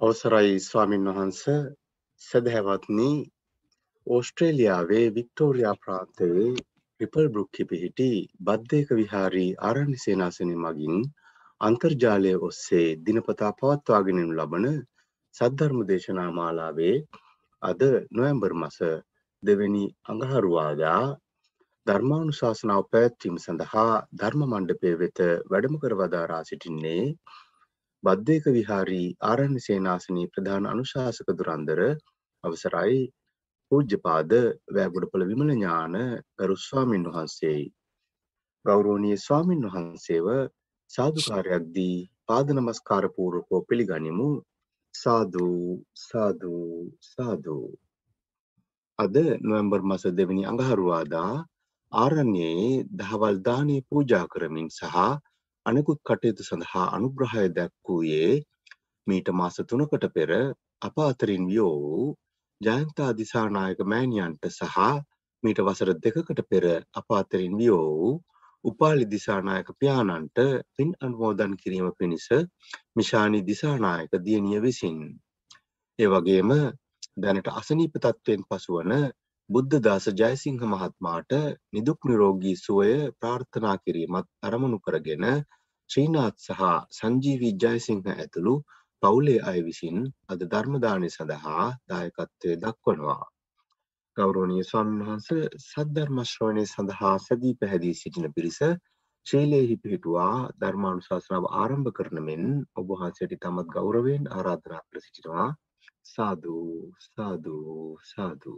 අවසරයි ස්වාමින් වහන්ස. සැදැහැවත්නි ඕස්ට්‍රේලියාවේ වික්ටෝරයා ප්‍රාන්තයේ රිපල් බෘක්කි පිහිටි බද්ධයක විහාරී ආරණ්‍ය සේනාසනය මගින් අන්තර්ජාලය ඔස්සේ දිනපතා පවත්වාගෙනනු ලබන සද්ධර්ම දේශනා මාලාවේ අද නොවැම්බර් මස දෙවැනි අඟහරුවාදා ධර්මානු ශාසනාව පැවැත්වීම සඳහා ධර්ම මණ්ඩපය වෙත වැඩම කරවදාරා සිටින්නේ බද්ධයක විහාරී ආරණ්‍ය සේනාසනී ප්‍රධාන අනුශාසක දුරන්දර අවසරයි පූජ්‍යපාද වැෑගොඩපළ විමල ඥාන ගරු ස්වාමින් වහන්සේයි. ගෞරෝණීය ස්වාමින් වහන්සේව සාධකාරයක් දී පාද නමස්කාරපූර්වකෝ පිළිගනිමු සාධූ සාධූ සාධූ. අද නොවැම්බර් මස දෙවැනි අඟහරුවාදා ආරණ්‍යයේ දහවල් දානය පූජා කරමින් සහ අනෙකුත් කටයුතු සඳහා අනුග්‍රහය දැක්වූයේ මීට මාස තුනකට පෙර අප අතරින් වියෝ වූ ජයන්තා දිසානායක මෑණියන්ට සහ මීට වසර දෙකකට පෙර අප අතරින් වියෝ වූ උපාලි දිසානායක පියාණන්ට පින් අනුමෝදන් කිරීම පිණිස මිශානි දිසානායක දියණිය විසින්. ඒ වගේම දැනට අසනීප තත්ත්වයෙන් පසුවන බුද්ධදාස ජයසිංහ මහත්මාට නිදුක් නිරෝගී සුවය ප්‍රාර්ථනා කිරීමත් අරමුණු කරගෙන ශ්‍රීනාත් සහ සංජීවී ජයසිංහ ඇතුළු පවුලේ අය විසින් අද ධර්මදානය සඳහා දායකත්වය දක්වනවා. ගෞරෝණීය ස්වාමීන් වහන්ස සද්ධර්මශ්‍රවණය සඳහා සැදී පැහැදී සිටින පිරිස ශීලයෙහි පිහිටුවා ධර්මානුශාසනාව ආරම්භ කරන මෙන් ඔබ වහන්සේට තමත් ගෞරවයෙන් ආරාධනා කර සිටිනවා. සාදු සාදු සාදු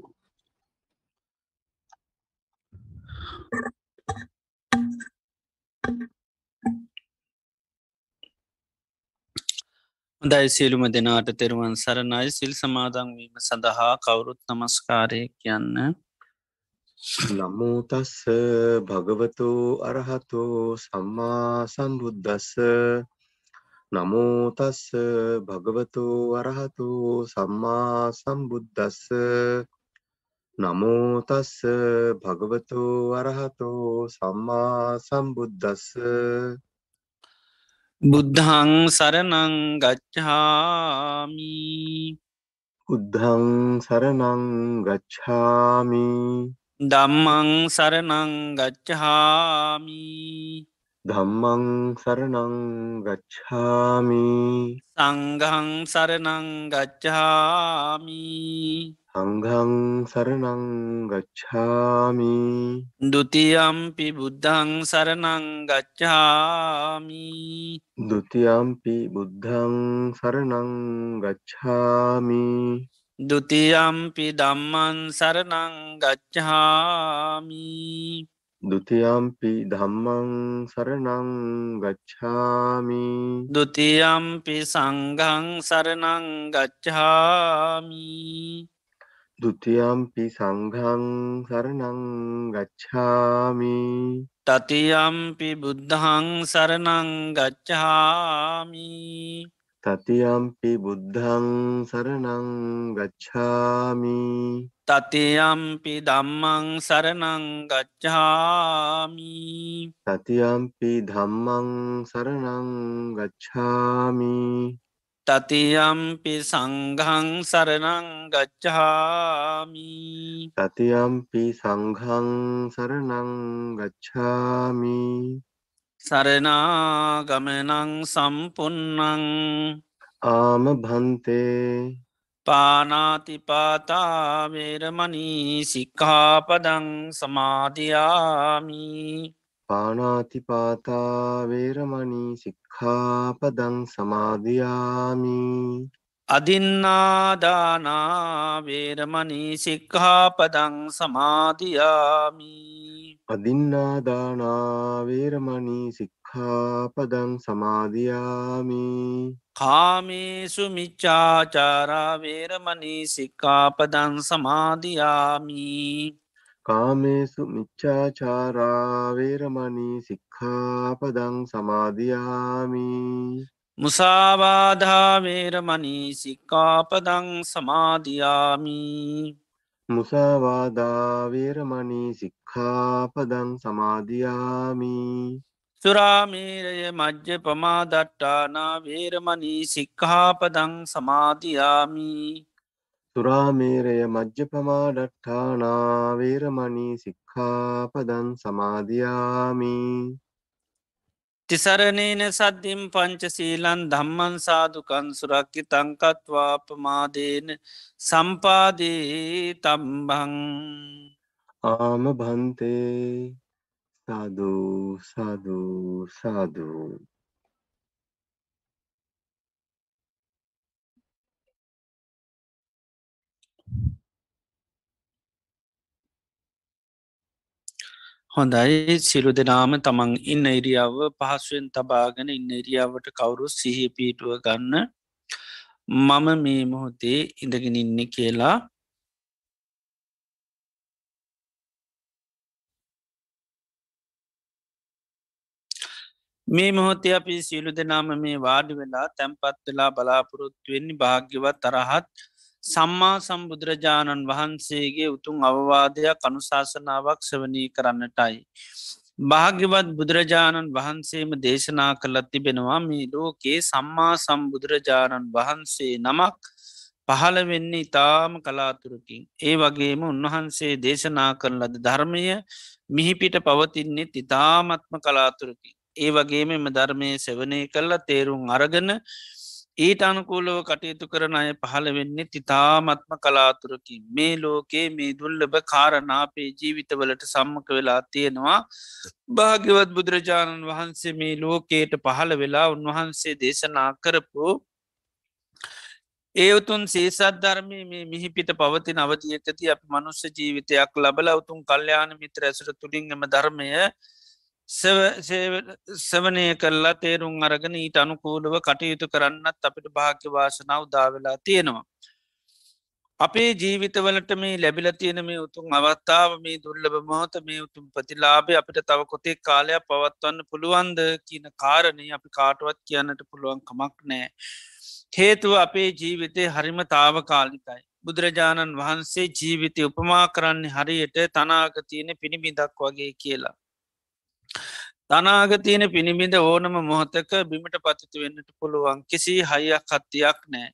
හොඳයි සියලුම දෙනාට තෙරුවන් සරණයි. සිල් සමාදංවීම සඳහා කවුරුත් නමස්කාරය කියන්න. නමුතස්ස භගවතු අරහතෝ සම්මා සම්බුද්ධස්ස නමෝතස්ස භගවතු අරහතු සම්මා සම්බුද්ධස්ස නමෝතස්ස භගවතු අරහතෝ සම්මා සම්බුද්ධස්ස බුද්ධං සරනං ගච්ඡාමි. බුද්ධං සරණං ගච්ඡාමි. දම්මං සරනං ගච්ඡාමි ධම්මං සරණං ගච්ඡාමි සංඝං සරනං ගච්ඡාමි සංඝං සරණං ගච්ඡාමි ဒ ුතියම්පි බුද්ධං සරනං ගච්ඡාමි ဒ ුතියම්පි බුද්ධං සරණං ගච්ඡාමි ဒ ුතියම්පි ධම්මං සරනං ගච්ඡාමි දුතියම්පි ධම්මං සරණං ගච්ඡාමි। ဒ ුතියම්පි සංඝං සරණං ගච්ඡාමි। ဒ ුතියම්පි සංඝං සරණං ගච්ඡාමි। තතියම්පි බුද්ධං සරණං ගච්ඡාමි। තතියම්පි බුද්ධං සරණං ගච්ඡාමි. තතියම්පි දම්මං සරනං ගච්ඡාමි. තතියම්පි ධම්මං සරණං ගච්ඡාමි. තතියම්පි සංඝං සරනං ගච්ඡාමි. තතියම්පි සංඝං සරණං ගච්ඡාමි සරනාගමනං සම්පන්නං ආම භන්තේ පානාතිපාතාවේරමනී සික්කාපදං සමාධයාමි පානාතිපාතා වේරමණී සික්ඛාපදං සමාදියාමි අදින්නාදානාවේරමනී සික්හාපදං සමාධයාමි අදින්නාදානා වේරමණී සික්ඛාපදං සමාදියාමි. කාමේසු මිච්චාචාරාවේරමනී සික්කාපදං සමාධයාමි කාමේසු මිච්ඡාචාරා වේරමණී සික්ඛාපදං සමාදියාමි මුසාවාධාවේරමනී සික්කාපදං සමාධයාමි මුසාවාදා වේරමණී සික්ඛාපදං සමාදියාමි. සුරාමීරය මජ්්‍ය පමාදට්ටානා වේරමනී සික්හාපදං සමාධයාමී සුරාමේරය මජ්්‍යපමා ඩට්ඨානා වේරමණී සික්ඛාපදං සමාධයාමී තිසරණේන සද්ධිම් පංචසීලන් ධම්මන් සාධකන් සුරක්කි තංකත්වාපමාදේන සම්පාදී තම්බං ආම භන්තේ සාධූ සාධූ සාධූ හොඳයි. සිරු දෙනාම තමන් ඉන්න ඉරියාව පහසුවෙන් තබාගෙන ඉන්න ඉරියාවට කවුරු සිහි පීටුව ගන්න මම මේ මොහොතේ ඉඳගෙන ඉන්න කියලා. මේ මොහොතේ අපි සියලු දෙනාම මේ වාඩි වෙලා තැන්පත් වෙලා බලාපොරොත්තුවෙන්නේ භාග්‍යවත් තරහත් සම්මා සම්බුදුරජාණන් වහන්සේගේ උතුන් අවවාදයක් අනුශාසනාවක් සවනී කරන්නටයි. භාග්‍යවත් බුදුරජාණන් වහන්සේම දේශනා කළත් තිබෙනවා මේ ලෝකේ සම්මා සම්බුදුරජාණන් වහන්සේ නමක් පහළ වෙන්නේ ඉතාම කලාතුරකින්. ඒ වගේම උන්වහන්සේ දේශනා කරලද ධර්මය මිහිපිට පවතින්නේ ඉතාමත්ම කලාතුරකින්. ඒ වගේම එම ධර්මය සෙවනය කරලා තේරුම් අරගන ඊට අනුකූලව කටයුතු කරන අය පහළ වෙන්නේ තිතාමත්ම කලාතුරකින්. මේ ලෝකේ මේ දුල්ලබ කාරණාපේ ජීවිතවලට සම්මක වෙලා තියෙනවා. භාග්‍යවත් බුදුරජාණන් වහන්සේ මේ ලෝකයට පහළ වෙලා උන්වහන්සේ දේශනා කරපු ඒ උතුන් සේසත් ධර්මය මේ මිහිපිට පවති නවතියකති අප මනුස්ස ජීවිතයක් ලබල උතුන් කල්්‍යයාන මිත්‍ර ඇසුර තුළින්ගම ධර්මය සවනය කරලා තේරුම් අරගෙන ඊට අනුකූලව කටයුතු කරන්නත් අපිට භාග්‍ය වාසනාව දාවෙලා තියෙනවා. අපේ ජීවිතවලට මේ ලැබිල තියෙන මේ උතුන් අවත්තාව මේ දුර්ලබ මොහොත මේ උතුම් ප්‍රතිලාබේ අපිට තව කොතේ කාලයක් පවත්වන්න පුළුවන්ද කියන කාරණය අපි කාටුවත් කියන්නට පුළුවන් කමක් නෑ. හේතුව අපේ ජීවිතය හරිම තාව කාලිකයි. බුදුරජාණන් වහන්සේ ජීවිතය උපමා කරන්නේ හරියට තනාගතියන පිණිබිදක් වගේ කියලා. තනාගතියන පිණිබිඳ ඕනම මොහොතක බිමට පතිතු වෙන්නට පුළුවන් කිසි හයියක් කත්තියක් නෑ.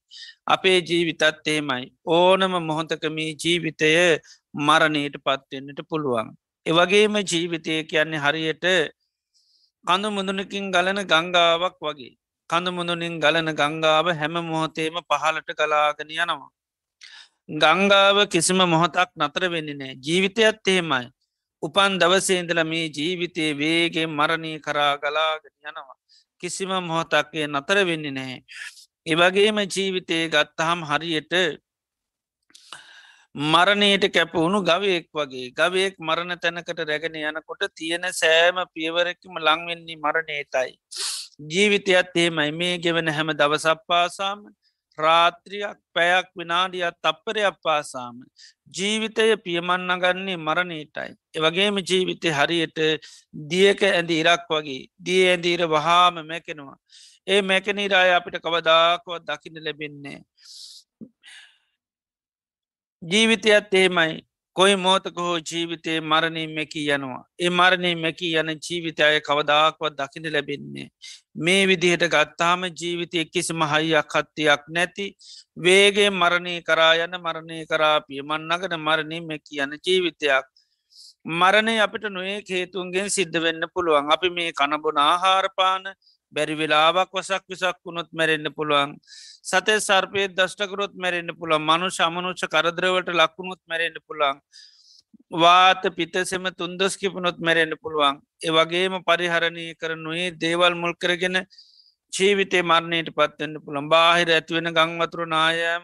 අපේ ජීවිතත් එහෙමයි. ඕනම මොහොතකමී ජීවිතය මරණයට පත්වෙන්නට පුළුවන්. එවගේම ජීවිතය කියන්නේ හරියට කඳු මුදුනකින් ගලන ගංගාවක් වගේ. කඳු මුදුනින් ගලන ගංගාව හැම මොහොතේම පහලට කලාගෙන යනවා. ගංගාව කිසිම මොහොතක් නතර වෙන්නේ නෑ ජීවිතයත් එහෙමයි. උපන් දවසේන්දල මේ ජීවිතයේ වේගේ මරණය කරා ගලාගෙන යනවා. කිසිම මොහොතක්ගේ නතර වෙන්නේ නැහැ. එවගේම ජීවිතය ගත්තහම් හරියට මරණයට කැපවුණු ගවයෙක් වගේ ගවයෙක් මරණ තැනකට රැගෙන යනකොට තියෙන සෑම පියවරකම ලංවෙන්නේ මරණයටයි. ජීවිතයත් ඒමයි මේ ගෙවන හැම දවසප්පාසාම රාත්‍රියක් පැයක් විනාඩියත් තප්පරයක් පාසාම ජීවිතය පියමන්නගන්නේ මරණීටයි. එවගේම ජීවිතය හරියට දියක ඇඳ ඉරක් වගේ දිය ඇඳීර වහාම මැකෙනවා. ඒ මැකනීරාය අපිට කවදාකුවත් දකින්න ලැබෙන්නේ. ජීවිතයත් එහෙමයි කොයි මෝතක හෝ ජීවිතය මරණින් මැකී යනවා. ඒ මරණින් මැකී යන ජීවිතය කවදාක්වත් දකින ලැබෙන්නේ. මේ විදිහට ගත්තාම ජීවිතය කිසිම හයියක් හත්තියක් නැති වේගේ මරණය කරා යන මරණය කරාපිය මන්නගන මරණින් මැකී යන ජීවිතයක්. මරණය අපිට නොේ හේතුන්ගෙන් සිද්ධ වෙන්න පුළුවන් අපි මේ කණබොන ආහාරපාන බැරි වෙලාවක් වසක් විසක් වුණොත් මැරෙන්න්න පුළුවන්. සතේ සර්පය දෂ්ටකරොත් මැරෙන්න්න පුළන් මනු සමනුෂ කරදරවට ලක්ුණුත් මැරෙන්න්න පුළන් වාත පිතසෙම තුන්දස් කිපනොත් මැරෙන්න්න පුළුවන්. ඒවගේම පරිහරණය කරනුයේ දේවල් මුල් කරගෙන ජීවිතේ මරණයට පත්වෙන්න්න පුළන් බාහිර ඇත්වෙන ගංවතුරු නායම්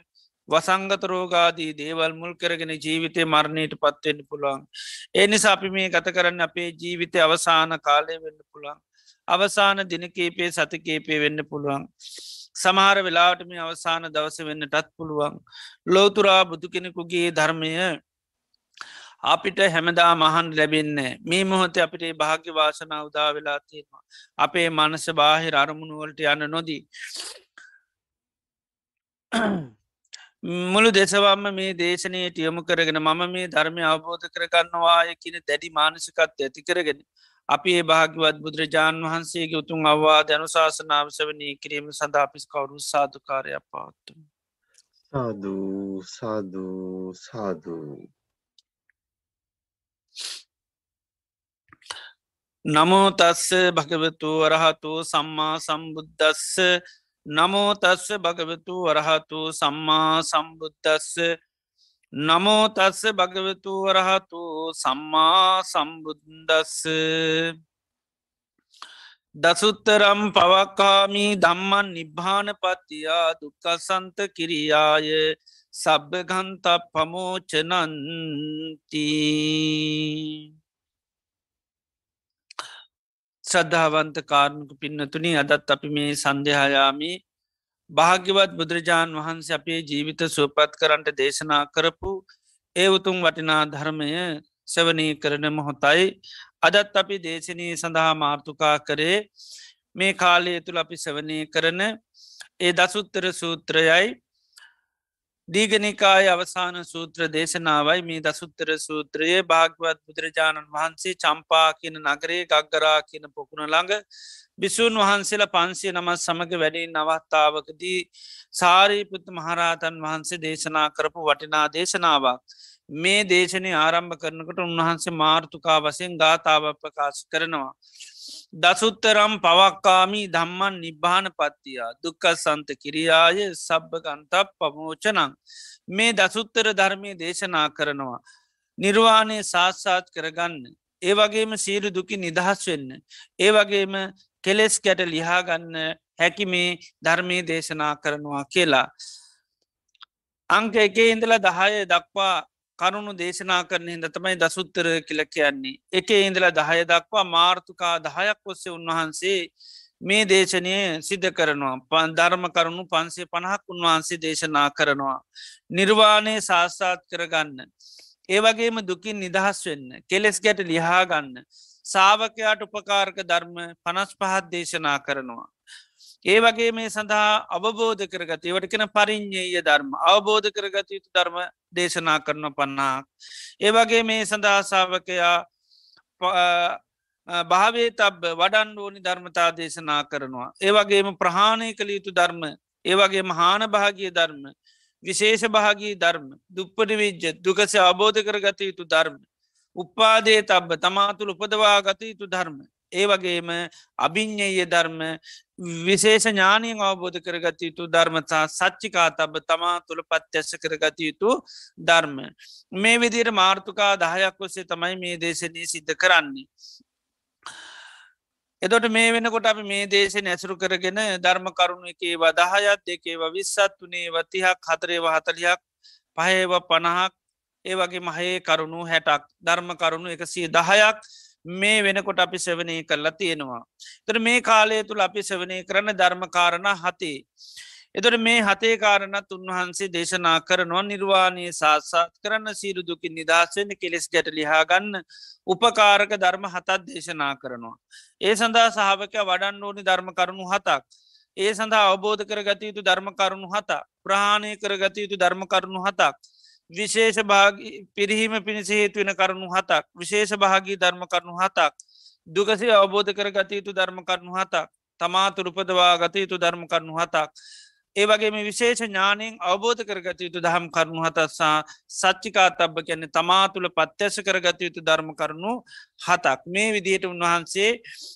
වසංගත රෝගාදී දේවල් මුල් කරගෙන ජීවිතය මරණයට පත්වෙන්න්න පුළුවන්. ඒ නිසා අපි මේ ගත කරන්න අපේ ජීවිතය අවසාන කාලය වෙන්න පුළන් අවසාන දිනකේපේ සතිකේපේ වෙන්න පුළුවන්. සමහර වෙලාටම අවසාන දවස වෙන්නටත් පුළුවන්. ලෝතුරා බුදු කෙනෙකුගේ ධර්මය අපිට හැමදා මහන් ලැබෙන්නේ මේ මොහොත අපිට භාග්‍ය වාසනා උදා වෙලා තියෙනවා. අපේ මනස බාහිර අරමුණුවලට යන්න නොදී. මුළු දෙසවම්ම මේ දේශනයට යොමු කරගෙන මම මේ ධර්මය අවබෝධ කරගන්නවාය කියන දැඩි මානසිකත් ඇති කරගෙන අපි ඒ භාගවත් බුදුරජාණන් වහන්සේගේ උතුන් අවවා දැනුශාසනාව සවනී කිරීම සඳහා අපිස් කවරු සාධකාරය පාත්තු. සාධූ සාධූ සාධූ නමෝතස්ස භගවතු වරහතු සම්මා සම්බුද්ධස්ස නමෝතස්ස භගවතු වරහතු සම්මා සම්බුද්ධස්ස නමෝතස්ස භගවතු වරහතු සම්මා සම්බුද්දස්ස. දසුත්තරම් පවක්කාමී දම්මන් නිබ්භාන පත්තියා දුක්කසන්ත කිරියාය සබ්භගන්ත පමෝචනන්ති ශ්‍රද්ධාවන්ත කාරණක පින්නතුනි අදත් අපි මේ සන්දහයාමී භාග්‍යවත් බුදුරජාණන් වහන්සේ අපේ ජීවිත සුවපත් කරන්ට දේශනා කරපු ඒ උතුම් වටිනා ධර්මය සවනී කරන මොහොතයි. අදත් අපි දේශනී සඳහා මාර්ථකා කරේ මේ කාලය තුළ අපි සවනය කරන ඒ දසුත්තර සූත්‍රයයි. දීගනිකාය අවසාන සූත්‍ර දේශනාවයි. මේ දසුත්තර සූත්‍රයේ භාගවත් බුදුරජාණන් වහන්සේ චම්පා කියන නගරේ ගක්ගරා කියන පොකුණ ළඟ බිසූන් වහන්සේලා පන්සිය නමත් සමඟ වැඩින් නවත්තාවකදී සාරීපුත් මහරහතන් වහන්සේ දේශනා කරපු වටිනා දේශනාවක්. මේ දේශනය ආරම්භ කරනකට උන්වහන්සේ මාර්ථකා වසයෙන් ගාථාව ප්‍රකාශ කරනවා. දසුත්තරම් පවක්කාමී දම්මන් නිබ්භාන පත්තියා දුක්ක සන්ත කිරියාය සබ්භගන්තක් පමෝචනං මේ දසුත්තර ධර්මය දේශනා කරනවා. නිර්වාණය සාත්සාත් කරගන්න. ඒ වගේම සීරු දුකි නිදහස් වෙන්න. ඒ වගේම කෙලෙස් ගැට ලිහාගන්න හැකි මේ ධර්මය දේශනා කරනවා කියලා. අංක එකේ ඉඳලා දහය දක්වා කරුණු දේශනා කරන හිද තමයි දසුත්තර කියල කියන්නේ. එක ඉඳලා දහය දක්වා මාර්ථකා දහයක් ඔස්සේ උන්වහන්සේ මේ දේශනය සිද්ධ කරනවා පන් ධර්ම කරුණු පන්සේ පණහක් උන්වහන්සේ දේශනා කරනවා. නිර්වාණය ශාස්සාත් කරගන්න. ඒවගේම දුකින් නිදහස් වෙන්න කෙලෙස් ගැට ලිහාගන්න. සාාවකයාට උපකාරක ධර්ම පනස් පහත් දේශනා කරනවා. ඒ වගේ මේ සඳහා අවබෝධ කරගත ඒවට කෙන පරිින්්ඥය ධර්ම අවබෝධ කරගත යුතු ධර්ම දේශනා කරන පන්නාක්. ඒවගේ මේ සඳහාසාාවකයා භාවේ තබ වඩන් ඕනි ධර්මතා දේශනා කරනවා. ඒවගේම ප්‍රහාණය කළ යුතු ධර්ම ඒවගේ මහාන භාගිය ධර්ම විශේෂ භාගී ධර්ම දුප්පටි විජ්ජ දුකස අබෝධ කරගත යුතු ධර්ම. උපාදේ තබ්බ තමාතුළ උපදවා ගත යුතු ධර්ම. ඒ වගේම අභිං්ඥය ධර්ම විශේෂ ඥානීෙන් අවබෝධ කරගත යුතු ධර්මතා සච්චිකා තබ තමා තුළ පත්්‍යස්ස කරගත යුතු ධර්ම. මේ විදිර මාර්ථකා දහයක් ඔස්සේ තමයි මේ දේශනය සිද්ධ කරන්නේ. එතොට මේ වෙනකොට අපි මේ දේශ නැසුරු කරගෙන ධර්ම කරුණු එකේ වදහයත් දෙකේව විස්සත් වනේ වතිහක් හතරේව හතලියක් පහේව පණහක් ඒ වගේ මහයේ කරුණු හැටක් ධර්ම කරුණු එකසිය දහයක් මේ වෙනකොට අපි සෙවනය කරලා තියෙනවා. තර මේ කාලය තුළ අපි සෙවනය කරන ධර්මකාරණ හතේ. එතොට මේ හතේ කාරණත් උන්වහන්සේ දේශනා කරනවා නිර්වාණය සාත්සාත් කරන්න සීරු දුකින් නිදහසෙන කෙලෙස් ගැට ලිහාගන්න උපකාරක ධර්ම හතත් දේශනා කරනවා. ඒ සඳහා සහාවක වඩන්න ඕනි ධර්ම කරුණු හතක්. ඒ සඳහා අවබෝධ කරගත යුතු ධර්ම කරුණු හත ප්‍රහාණය කරගත යුතු ධර්ම කරුණු හතක්. විශේෂ පිරිහීම පිණිස හේතුවෙන කරුණු හතක්. විශේෂ භාගී ධර්ම කරුණු හතක්. දුකසේ අවබෝධ කර ගතයුතු ධර්ම කරුණු හතක්. තමාතුරුපදවා ගතයුතු ධර්ම කරුණු හතක්. ඒවගේ මේ විශේෂ ඥානයෙන් අවබෝධ කරගත යුතු දහම් කරුණු හතත්සා සච්චිකා තබ්බ කියන්නේ තමා තුළ පත්්‍යස කරගත යුතු ධර්ම කරුණු හතක්. මේ විදියට උන්වහන්සේ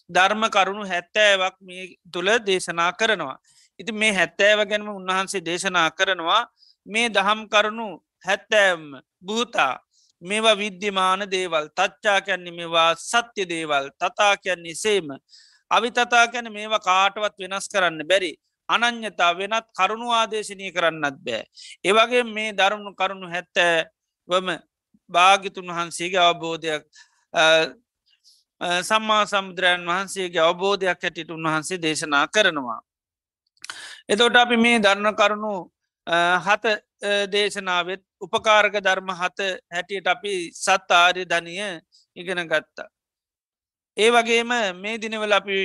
ධර්ම කරුණු හැත්තෑවක් මේ තුළ දේශනා කරනවා. ඉති මේ හැත්තෑව ගැනම උන්වහන්සේ දේශනා කරනවා. මේ දහම් කරුණු හැත්තෑම් භූතා මේවා විද්‍යමාන දේවල් තච්චා කැන්නේ මේවා සත්‍ය දේවල් තතා කියන්නේ සේම අවි තතා කැන මේවා කාටවත් වෙනස් කරන්න බැරි අනං්‍යතා වෙනත් කරුණු ආදේශනය කරන්නත් බෑ. ඒවගේ මේ දරුණු කරුණු හැත්තෑවම භාගිතුන් වහන්සේගේ අවබෝධයක් සම්මා සමුද්‍රයන් වහන්සේගේ අවබෝධයක් හැටිට උන්වහන්සේ දේශනා කරනවා. එතොට අපි මේ දරණ කරුණු හත දේශනාවත් උපකාරක ධර්ම හත හැටියට අපි සත් ආර්ය ධනය ඉගෙන ගත්තා. ඒ වගේම මේ දිනවල අපි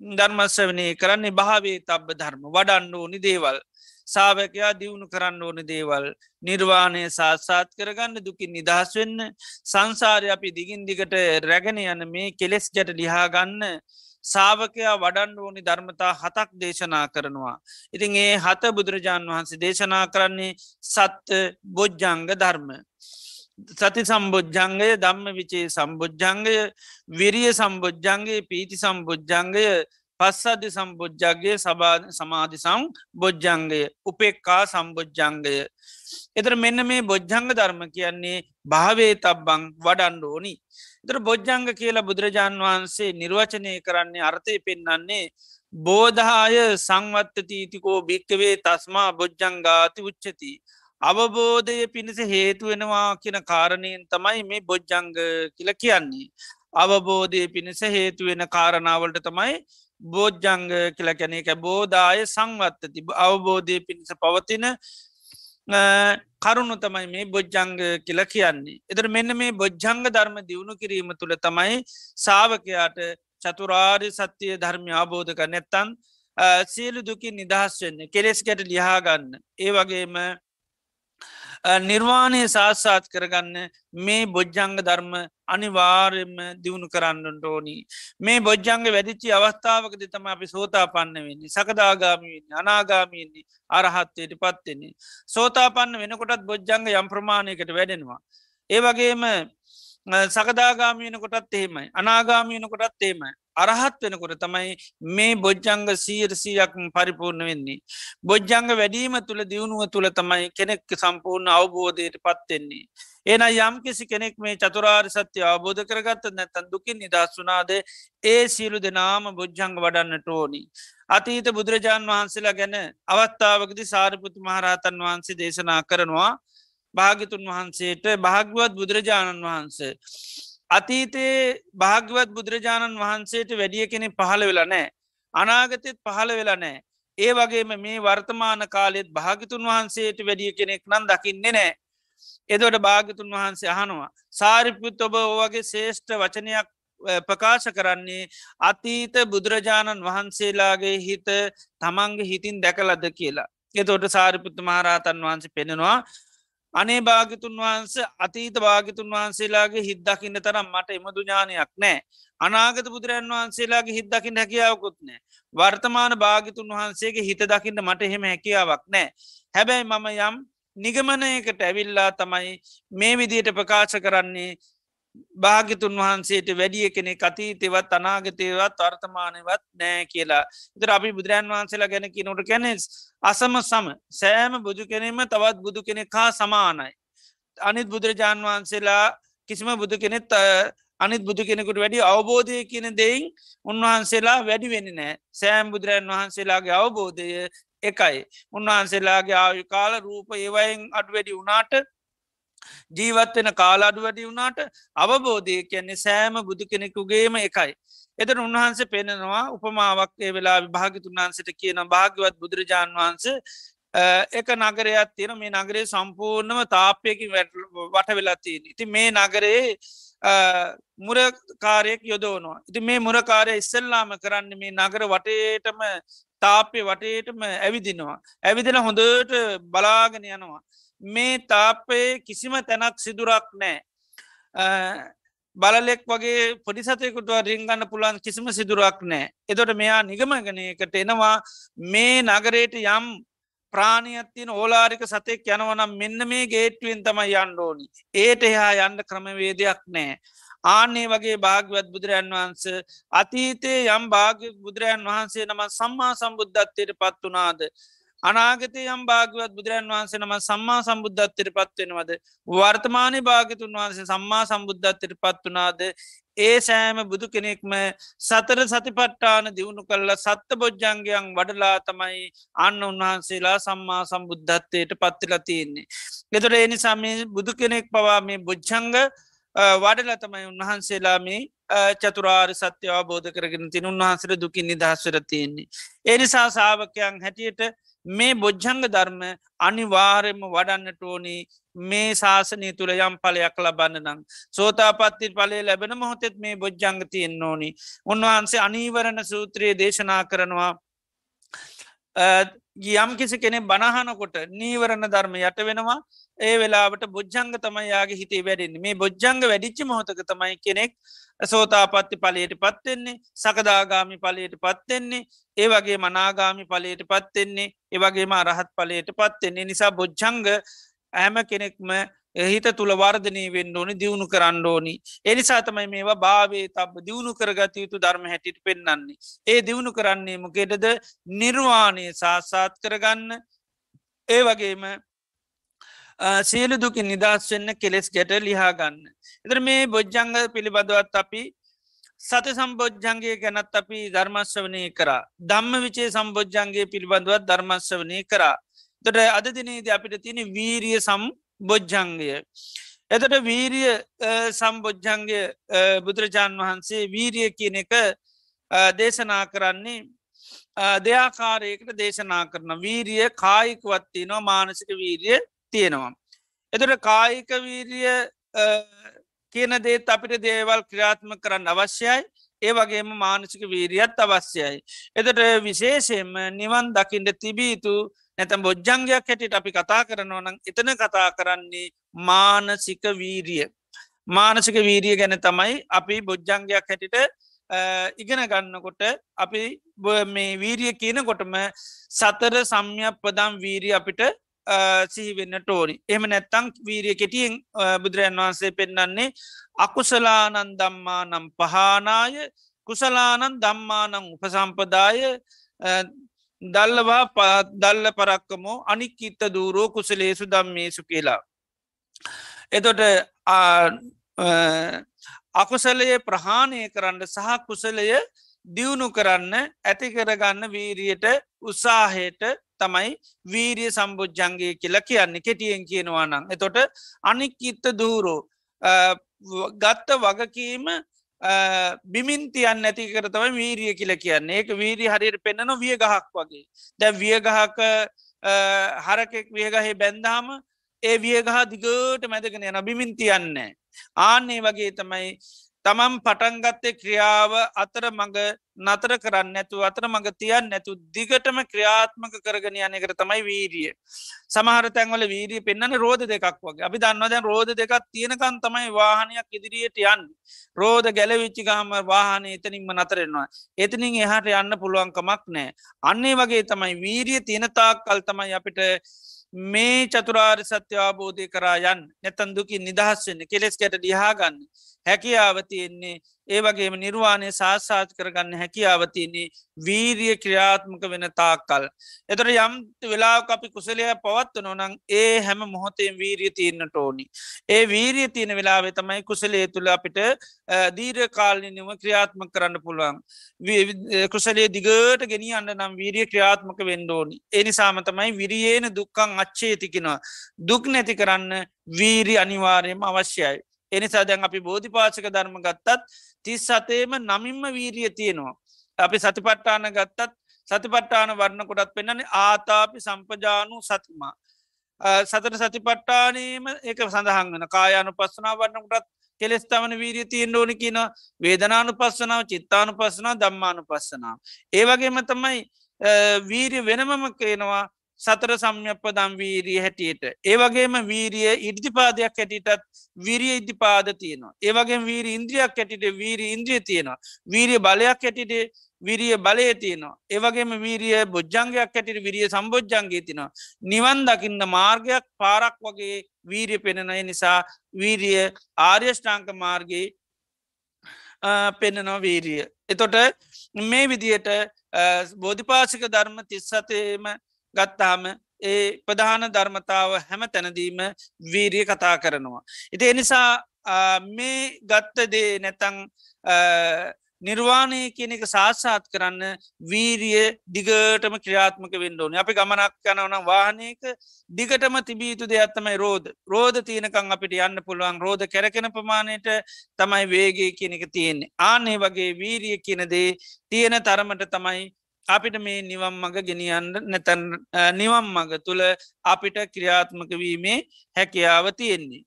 ධර්මස්වනය කරන්නේ භාවේ තබ්බ ධර්ම වඩන්න ඕනි දේවල් සාාවකයා දියුණු කරන්න ඕන දේවල් නිර්වාණය සාත්සාත් කරගන්න දුකින් නිදහස් වෙන්න සංසාරය අපි දිගින් දිගට රැගෙන යන මේ කෙලෙස් ගැට ලිහාගන්න සාාවකයා වඩන්න ඕනි ධර්මතා හතක් දේශනා කරනවා. ඉතින් ඒ හත බුදුරජාණන් වහන්සේ දේශනා කරන්නේ සත්ත බොජ්ජංග ධර්ම. සති සම්බෝජ්ජංගය දම්ම විචේ සම්බෝජ්ජංගය විරිය සම්බෝජ්ජන්ගේ පීති සම්බෝජ්ජංගය පස්සද්ධ සම්බෝජ්ජගේ සබා සමාධි සම් බොජ්ජංගය උපෙක්කා සම්බෝජ්ජංගය. එතර මෙන්න මේ බොජ්ජංග ධර්ම කියන්නේ භාවේ තබ්බං වඩන්ඩ ඕනි. එතර බොජ්ජංග කියලා බුදුරජාණන් වහන්සේ නිර්වචනය කරන්නේ අර්ථය පෙන්නන්නේ බෝධාය සංවත්තතීතිකෝ භික්කවේ තස්මා බොජ්ජංගාති උච්චති. අවබෝධය පිණිස හේතුවෙනවා කියන කාරණයෙන් තමයි මේ බොජ්ජංග කියල කියන්නේ. අවබෝධය පිණිස හේතුවෙන කාරණාවලට තමයි බෝජ්ජංග කියල කැන එක බෝධාය සංවත්ත තිබ අවබෝධය පිණිස පවතින කරුණු තමයි මේ බොජ්ජංග කියල කියන්නේ. එතර මෙන්න මේ බොජ්ජංග ධර්ම දියුණු කිරීම තුළ තමයි සාාවකයාට චතුරාරි සත්‍යය ධර්මය අවබෝධ කර නැත්තන් සියලු දුකින් නිදහස් වෙන්න කෙලෙස්කට ලිහාගන්න. ඒ වගේම නිර්වාණය සාස්සාත් කරගන්න මේ බොජ්ජංග ධර්ම අනිවාර්යම දියුණු කරන්නට ඕනි. මේ බොජ්ජංග වැඩිච්චි අවස්ථාවකද තම අපි සෝතා පන්න වෙන්නේ සකදාගාමීන්නේ අනාගාමීන්නේ අරහත්තයට පත්වෙන්නේ. සෝතා පන්න වෙනකොටත් බොජ්ජංග යම් ප්‍රමාණයකට වැඩෙනවා. ඒ වගේම සකදාගාමීන කොටත් එහෙමයි අනාගාමීන කොටත් එහෙමයි අරහත් වෙනකොට තමයි මේ බොජ්ජංග සීරසියක් පරිපූර්ණ වෙන්නේ. බොජ්ජංග වැඩීම තුළ දියුණුව තුළ තමයි කෙනෙක් සම්පූර්ණ අවබෝධයට පත්වෙන්නේ. ඒන යම් කිසි කෙනෙක් මේ චතුරාර් සත්‍යය අවබෝධ කරගත්ත නැතන් දුකින් නිදස් වනාද ඒ සියලු දෙනාම බොජ්ජංග වඩන්නට ඕනි. අතීත බුදුරජාණන් වහන්සේලා ගැන අවස්ථාවකදි සාරිපුතු මහරහතන් වහන්සේ දේශනා කරනවා භාගිතුන් වහන්සේට භාග්‍යවත් බුදුරජාණන් වහන්සේ. අතීතයේ භාග්‍යවත් බුදුරජාණන් වහන්සේට වැඩිය කෙනෙ පහළ වෙලා නෑ. අනාගතෙත් පහළ වෙලා නෑ. ඒ වගේම මේ වර්තමාන කාලෙත් භාගිතුන් වහන්සේට වැඩිය කෙනෙක් නම් දකින්නේ නෑ. එදොට භාගතුන් වහන්සේ අහනවා. සාරිපුත් ඔබ ඕවගේ ශේෂ්ඨ වචනයක් ප්‍රකාශ කරන්නේ අතීත බුදුරජාණන් වහන්සේලාගේ හිත තමන්ගේ හිතින් දැකලද කියලා. එතොට සාරිපුත්ත මහරහතන් වහන්සේ පෙනෙනවා අනේ භාගිතුන් වහන්ස අතීත භාගිතුන් වහන්සේලාගේ හිද්දකින්න තරම් මට එමදු ඥානයක් නෑ. අනාගත බුදුරන් වහන්සේලාගේ හිද්දකින්න හැකියාවකුත් නෑ. වර්තමාන භාගිතුන් වහන්සේගේ හිත දකින්න මට එහෙම හැකියාවක් නෑ. හැබැයි මම යම් නිගමනයකට ඇවිල්ලා තමයි මේ විදියට ප්‍රකාශ කරන්නේ භාගිතුන් වහන්සේට වැඩිය කෙනෙ අතීතෙවත් අනාගතයවත් අර්ථමානවත් නෑ කියලා. ඉතර අපි බුදුරන් වහන්සේලා ගැන කිනොට කැනෙස් අසම සම. සෑම බුදු කෙනෙම තවත් බුදු කෙනෙක් හා සමානයි. අනිත් බුදුරජාණන් වහන්සේලා කිසිම බුදු කෙනෙත් අනිත් බුදු කෙනෙකුට වැඩි අවබෝධය කියන දෙයින් උන්වහන්සේලා වැඩි වෙන්න නෑ සෑම් බුදුරන් වහන්සේලාගේ අවබෝධය එකයි. උන්වහන්සේලාගේ ආයු කාල රූප ඒවයින් අඩු වැඩි වුණාට ජීවත්වෙන කාලාඩු වැඩි වුණාට අවබෝධය කියන්නේ සෑම බුදු කෙනෙකුගේම එකයි. එතන උන්වහන්සේ පෙනෙනවා උපමාවක් ඒ වෙලා භාගිතුන් වහන්සට කියන භාග්‍යවත් බුදුරජාණන් වහන්සේ එක නගරයක් තියෙන මේ නගරේ සම්පූර්ණම තාපයකින් වට වෙලාතිීන. ඉති මේ නගරේ මුරකාරයෙක් යොදෝනවා. ඉති මේ මුරකාරය ඉස්සල්ලාම කරන්න මේ නගර වටේටම තාපය වටේටම ඇවිදිනවා. ඇවිදින හොඳට බලාගෙන යනවා. මේ තාපයේ කිසිම තැනක් සිදුරක් නෑ. බලලෙක් වගේ පොඩිසතයකුට රිංගන්න පුළන් කිසිම සිදුරක් නෑ. එතොට මෙයා නිගමගනයකට එනවා මේ නගරයට යම් ප්‍රාණියත්තින ඕලාරික සතෙක් යනවනම් මෙන්න මේ ගේට්ටුවෙන් තම යන්න ඕනි. ඒට එහා යන්න ක්‍රමවේදයක් නෑ. ආනේ වගේ භාගවත් බුදුරජන් වහන්ස අතීතයේ යම් භාග බුදුරජන් වහන්සේ නම සම්මා සම්බුද්ධත්වයට පත් වනාද. අනාගතය යම් භාගවත් බුදුරන් වහන්සේ නම සම්මා සම්බුද්ධත්වයට පත්වෙනවද. වර්තමානය භාගතුන් වහන්සේ සම්මා සම්බුද්ධත්වයට පත් වනාද ඒ සෑම බුදු කෙනෙක්ම සතර සතිපට්ටාන දියුණු කරල සත්ත බොජ්ජංගයන් වඩලා තමයි අන්න උන්වහන්සේලා සම්මා සම්බුද්ධත්වයට පත්තිලා තියන්නේ. එතොට එනිසා මේ බුදු කෙනෙක් පවා මේ බොච්චංග වඩල තමයි උන්වහන්සේලා මේ චතුරාර් සත්‍ය අවබෝධ කරගෙන තින උන්වහන්සර දුකින් නිදහස්වර තියෙන්නේ. එනිසා සාාවකයන් හැටියට මේ බොජ්ජංග ධර්ම අනිවාරයම වඩන්නට ඕනි මේ ශාසනය තුළ යම් පලයක් ලබන්න නං. සෝතාපත්ති පලේ ලැබෙන මොහොතෙත් මේ බොජ්ජංග තියෙන් ඕනි. උන්වහන්සේ අනීවරණ සූත්‍රයේ දේශනා කරනවා යම් කිසි කෙනෙ බණහනකොට නීවරණ ධර්ම යට වෙනවා. ඒ වෙලාට බොජ්ජංග තමයියාගේ හිතේ වැඩෙන්නේ. මේ බොජ්ජංග වැඩිච්චි මොහොතක තමයි කෙනෙක් සෝතාපත්ති පලයට පත්වෙන්නේ සකදාගාමි පලයට පත්වෙන්නේ ඒ වගේ මනාගාමි පලයට පත්වෙන්නේ ඒවගේම අරහත් පලයට පත්වෙන්නේ නිසා බොජ්ජංග ඇම කෙනෙක්ම හිත තුළ වර්ධනය වෙන්න ඕනි දියුණු කරන්න ඕනි. එනිසා තමයි මේවා භාවේ තබ දියුණු කරගත යුතු ධර්ම හැටිට පෙන්න්නන්නේ ඒ දියුණු කරන්නේ මොකෙටද නිර්වාණය සාසාත් කරගන්න. ඒ වගේම සියලු දුකින් නිදස් වෙන්න කෙලෙස් ගැට ලිහාගන්න එතර මේ බොජ්ජංග පිළිබඳවත් අපි සත සම්බෝජ්ජන්ගේ ගැනත් අපි ධර්මශ්‍රවනය කරා. ධම්ම විචේ සම්බෝජ්ජන්ගේ පිළිබඳවත් ධර්මශ්‍රවනය කරා. තොට අද දිනේද අපිට තියෙන වීරිය සම් බොජ්ජංගය. එතට වීරිය සම්බොජ්ජන්ගේ බුදුරජාණන් වහන්සේ වීරිය කියන එක දේශනා කරන්නේ දෙයාකාරයකට දේශනා කරන වීරිය කායිකවත්ති නවා මානසික වීරිය තියෙනවා. එතට කායික වීරිය කියන දේත් අපිට දේවල් ක්‍රියාත්ම කරන්න අවශ්‍යයි ඒ වගේම මානසික වීරියත් අවශ්‍යයි. එතට විශේෂයෙන්ම නිවන් දකිින්ට තිබීතු නැතම් බොජ්ජංගයක් හැටිට අපි කතා කරනවා නම් එතන කතා කරන්නේ මානසික වීරිය. මානසික වීරිය ගැන තමයි අපි බොජ්ජංගයක් හැටිට ඉගෙන ගන්නකොට අපි මේ වීරිය කියනකොටම සතර සම්යක් පදම් වීරිය අපිට සිහිවෙන්න ටෝනි එම නැත්තං වීරිය කෙටියෙන් බුදුරජන් වහන්සේ පෙන්න්නන්නේ අකුසලානන් දම්මා නම් පහනාය කුසලානන් දම්මානං උපසම්පදාය දල්ලවා දල්ල පරක්කමෝ අනික්කිත්ත දූරෝ කුසලේසු දම්මේසු කියලා. එතොට අකුසලය ප්‍රහාණය කරන්න සහ කුසලය දියුණු කරන්න ඇති කරගන්න වීරියට උත්සාහයට තමයි වීරිය සම්බෝජ්ජන්ගේ කියලා කියන්නේ කෙටියෙන් කියනවා නම් එතොට අනික්කිත්ත දූරෝ ගත්ත වගකීම බිමින් තියන්න ඇති කරතම වීරිය කියල කියන්නේ. ඒක වීරී හරියට පෙන්න්නන විය ගහක් වගේ. දැ විය ගහක හරකෙක් වියගහහි බැන්දාම ඒ වියගහ දිගට මැදගෙන යන බිමින් තියන්නේ ආන්නේ වගේ තමයි තමම් පටන්ගත්තේ ක්‍රියාව අතර මඟ නතර කරන්න නැතු අතර මඟ තියන් නැතු දිගටම ක්‍රියාත්මක කරගෙන යනකට තමයි වීරිය. සමහර තැන්වල වීරිය පෙන්න්න රෝධ දෙකක් වගේ අපි දන්නවද රෝධ දෙකක් තියෙනකන් තමයි වාහනයක් ඉදිරියට යන්න. රෝධ ගැලවිච්චිකාම වාහන එතනින්ම නතරෙනවා. එතනින් එහට යන්න පුළුවන්කමක් නෑ. අන්නේ වගේ තමයි වීරිය තියෙනතාක් කල් තමයි අපිට මේ චතුරාර් සත්‍ය අවබෝධය කරා යන් නැතන් දුකින් නිදහස් වෙන්න කෙලෙස් ගැට දිහාගන්න හැකියාව තියෙන්නේ ඒ වගේම නිර්වාණය සාස්සාත් කරගන්න හැකියාවතියන්නේ වීරිය ක්‍රියාත්මක වෙන තාක්කල්. එතර යම් වෙලා අපි කුසලය පවත්ව නොනං ඒ හැම මොහොතේ වීරිය තියන්නට ඕනි. ඒ වීරිය තියෙන වෙලාවේ තමයි කුසලේ තුළ අපිට දීර කාලනිනම ක්‍රියාත්ම කරන්න පුළුවන්. කුසලේ දිගට ගෙන අන්න නම් වීරිය ක්‍රියාත්මක වෙන්ඩෝනි. එනිසාම තමයි විරියේන දුක්කං අච්චේ තිකිනවා. දුක් නැති කරන්න වීරි අනිවාර්යම අවශ්‍යයි. එනිසා දැන් අපි බෝධිපාසක ධර්ම ගත්තත් තිස් සතේම නමින්ම වීරිය තියෙනවා. අපි සතිපට්ටාන ගත්තත් සතිපට්ටාන වරණ කොටත් පෙන්න්නන්නේ ආතාපි සම්පජානු සතිමා. සතර සතිපට්ටානීම ඒක සඳහන් වන කායානු පස්සනා වරන්න කොටත් කෙලෙස් තමන වීරිය තියෙන් ඕනි කියන වේදනානු පස්සනාව චිත්තානු පස්සනා දම්මානු පස්සනාව. ඒවගේම තමයි වීරිය වෙනමම කියනවා සතර සම්යප්පදම් වීරිය හැටියට. ඒවගේම වීරිය ඉර්දිපාදයක් හැටිටත් විරිය ඉදිපාද තියෙනවා. ඒවගේ වීරි ඉන්ද්‍රියක් ඇටිට වීරි ඉන්ද්‍රිය තියෙනවා. වීරිය බලයක් ඇටිට විරිය බලය තියෙනවා. ඒවගේම වීරිය බොජ්ජංගයක් ඇටිට විරිය සම්බෝජ්ජන්ගේ තිනවා. නිවන් දකින්න මාර්ගයක් පාරක් වගේ වීරිය පෙනෙනය නිසා වීරිය ආර්යෂ්ඨාංක මාර්ගයේ පෙන්නනවා වීරිය. එතොට මේ විදියට බෝධිපාසික ධර්ම තිස්සතේම ගත්තාම ඒ ප්‍රධාන ධර්මතාව හැම තැනදීම වීරිය කතා කරනවා. ඉති එනිසා මේ ගත්ත දේ නැතං නිර්වාණය කියන එක සාත්සාත් කරන්න වීරිය දිගටම ක්‍රියාත්මක වෙන්ඩෝන අපි ගමනක් යනවන වාහනයක දිගටම තිබීතු දෙයක්ත්තමයි රෝධ රෝධ තියනකං අපිට යන්න පුළුවන්. රෝධ කැරකෙන ප්‍රමාණයට තමයි වේගේ කියන එක තියෙන්නේ. ආනේ වගේ වීරිය කියනදේ තියෙන තරමට තමයි අපිට මේ නිවම් මඟ ගෙනියන්න නැතැන් නිවම් මඟ තුළ අපිට ක්‍රියාත්මක වීමේ හැකියාව තියෙන්නේ.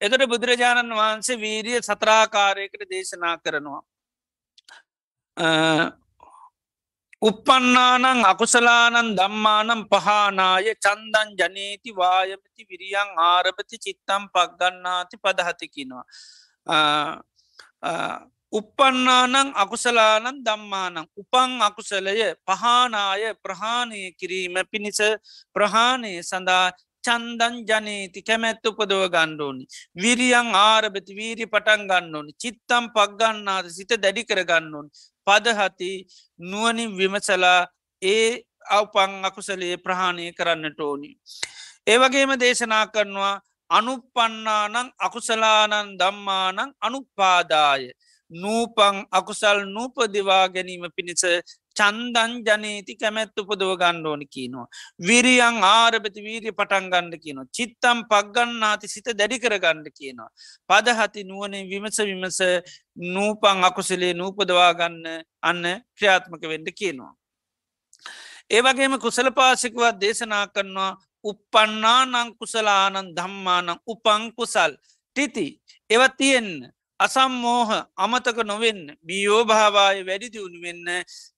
එතට බුදුරජාණන් වහන්සේ වීරිය සත්‍රාකාරයකට දේශනා කරනවා. උපන්නානං අකුසලානන් දම්මානම් පහනාය චන්දන් ජනීති වායමති විරියං ආරභති චිත්තම් පක්ගන්නාති පදහතිකිනවා. උපන්නානං අකුසලානන් දම්මානං උපං අකුසලය පහනාය ප්‍රහාණය කිරීම පිණිස ප්‍රහාණය සඳහා චන්දන් ජනීති කැමැත්ත උපදව ගණ්ඩෝනි. විරියං ආරභති වීරි පටන් ගන්න ඕනි චිත්තම් පක්ගන්නාද සිත දැඩි කර ගන්න ඕනි. පදහති නුවනින් විමසලා ඒ අවපං අකුසලයේ ප්‍රහාණය කරන්නට ඕනි. ඒවගේම දේශනා කරනවා අනුපන්නානං අකුසලානන් දම්මානං අනුපාදාය. නූපං අකුසල් නූපදිවා ගැනීම පිණිස චන්දන් ජනීති කැමැත්තු උපදව ගණ්ඩෝනි කියනවා. විරියං ආරභති වීරිය පටන් ගණ්ඩ කියනවා. චිත්තම් පක්ගන්නාති සිත දැඩිකර ගණ්ඩ කියනවා. පදහති නුවනේ විමස විමස නූපං අකුසලේ නූපදවා ගන්න අන්න ක්‍රියාත්මක වෙන්ඩ කියනවා. ඒවගේම කුසල පාසිකවත් දේශනා කරනවා උපන්නානං කුසලානන් ධම්මානං උපංකුසල් ටිති එව තියෙන්න අසම්මෝහ අමතක නොවෙන්න බියෝභාවාය වැඩි දියුණු වෙන්න?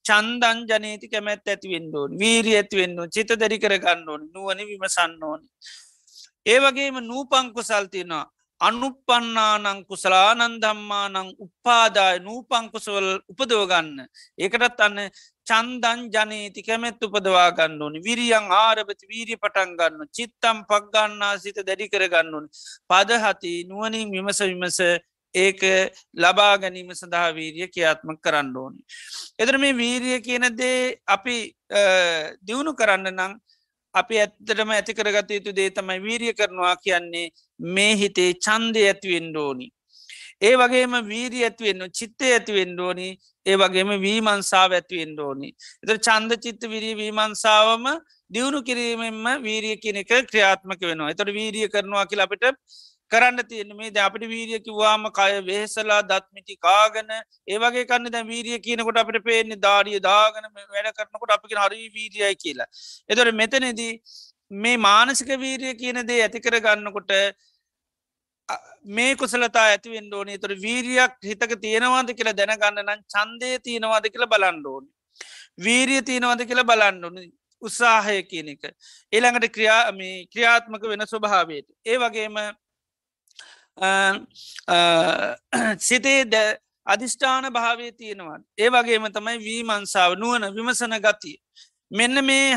චන්දන් ජනීති කැමැත් ඇතිවෙන්ඩෝන් වීරී ඇතිවෙන්න චිත දැරි කර ගන්න ඕන. නුවන විමසන්න ඕනි. ඒවගේම නූපංකුසල්තිනවා අනුපන්නානං කුසලානන්දම්මානං උපාදාය නූපංකුසවල් උපදෝගන්න. ඒකටත් අන්න චන්දන් ජනීති කැමැත් උපදවා ගන්න ඕනි විරියං ආරභති වීරි පටන් ගන්න චිත්තම් පක්ගන්නා සිත දැඩි කර ගන්න ඕනි පදහති නුවනින් විමස විමස ඒක ලබා ගැනීම සඳහා වීරිය කියාත්ම කරන්න ඕනි. එදර මේ වීරිය කියනදේ අපි දියුණු කරන්න නං අපි ඇත්තටම ඇති කරගත යුතු දේ තමයි වීරිය කරනවා කියන්නේ මේ හිතේ චන්දය ඇතිවෙන්ඩ ඕනි. ඒ වගේම වීරී ඇතිවෙන්න චිත්තය ඇතිවෙන්ඩ ඕනි ඒ වගේම වීමන්සාාව ඇතිවෙන්ඩ ඕනි. එත චන්ද චිත්ත විරී වීමන්සාාවම දියුණු කිරීමෙන්ම වීරිය කෙනෙක ක්‍රියාත්මක වෙනවා. එතට වීරිය කරනවා කියල අපිට කරන්න තියෙන මේ ද අපට වීරිය කිව්වාම කය වෙහෙසලා දත්මිටි කාගන ඒවගේ කන්න දැ වීරිය කියනකොට අපට පේන්නේ දාඩිය දාගන වැඩ කරනකොට අපික හරි වීරියයි කියලා. එතොට මෙතනෙදී මේ මානසික වීරිය කියන දේ ඇතිකර ගන්නකොට මේ කුසලතා ඇතිවෙන් ඕනේ තුර වීරියක් හිතක තියෙනවාද කියලා දැනගන්න නම් චන්දය තියෙනවාද කියලා බලන්ඩෝන. වීරිය තියෙනවාද කියලා බලන්ඩුන උත්සාහය කියන එක. ඒළඟට ක්‍රියා ක්‍රියාත්මක වෙන ස්වභාවයට. ඒ වගේම සිතේ ද අධිෂ්ඨාන භාවය තියෙනවා. ඒ වගේම තමයි වීමන්සාාව නුවන විමසන ගතිය. මෙන්න මේ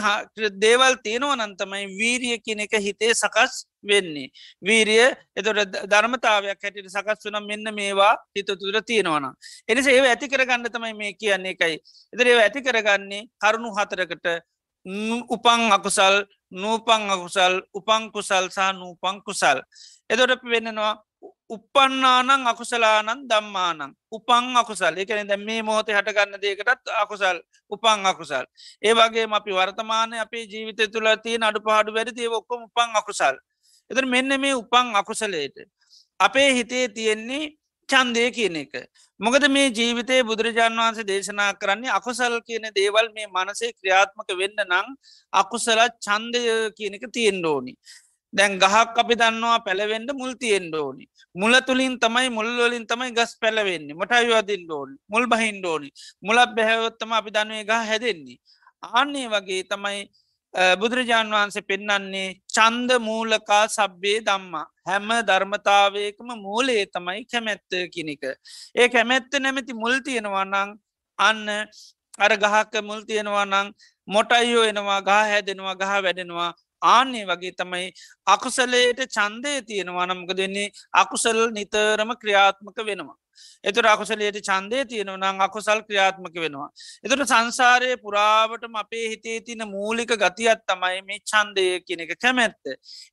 දේවල් තියෙනවා නන්තමයි වීරිය කියන එක හිතේ සකස් වෙන්නේ. වීරිය එතොට ධර්මතාවයක් හැටිට සකස් වනම් මෙන්න මේවා හිත තුර තියෙනවන. එනිස ඒ ඇති කරගන්න තමයි මේ කියන්නේ එකයි. එතර ඒ ඇති කරගන්නේ කරුණු හතරකට උපං අකුසල් නූපං අකුසල් උපංකුසල් සහ නූපං කුසල්. එදොට වෙන්නනවා උපන්නානං අකුසලානන් දම්මානං උපං අකුසල්. එකන දැ මේ මෝතේ හටගන්න දේකටත් අකුසල් උපං අකුසල්. ඒ වගේ අපි වර්තමානය අපේ ජීවිත තුළ තිය අඩු පහඩු වැඩි ඔක්කොම උපං අකුසල්. එතර මෙන්න මේ උපං අකුසලයට අපේ හිතේ තියෙන්නේ චන්දය කියන එක. මොකද මේ ජීවිතය බුදුරජාණන් වහන්සේ දේශනා කරන්නේ අකුසල් කියන දේවල් මේ මනසේ ක්‍රියාත්මක වෙන්න නං අකුසලත් චන්දය කියන එක තියෙන් ඕනි. දැන් ගහක් අපි දන්නවා පැළවෙන්ඩ මුල් තියෙන්ඩ ඕනි. මුල තුළින් තමයි මුල්වලින් තමයි ගස් පැලවෙන්නේ. මොටයිවදින් ඩෝනි මුල් බහින් ඩෝනි මුලක් බැහැවොත්තම අපි දනුවේ ගහ හැදෙන්නේ. ආන්නේ වගේ තමයි බුදුරජාණන් වහන්සේ පෙන්නන්නේ චන්ද මූලකා සබ්බේ දම්මා හැම ධර්මතාවයකම මූලේ තමයි කැමැත්ත කිනික ඒ කැමැත්ත නැමැති මුල් තියෙනවන්නං අන්න අර ගහක්ක මුල් තියෙනවා නං මොටයියෝ එනවා ගහ හැදෙනවා ගහ වැඩෙනවා. ආන්නේ වගේ තමයි අකුසලයට චන්දය තියෙනවා නම්ක දෙන්නේ අකුසල් නිතරම ක්‍රියාත්මක වෙනවා. එතුර අකුසලයට චන්දය තියෙනව නම් අකුසල් ක්‍රියාත්මක වෙනවා. එතුට සංසාරය පුරාවටම අපේ හිතේ තින මූලික ගතියත් තමයි මේ චන්දය කියන එක කැමැත්ත.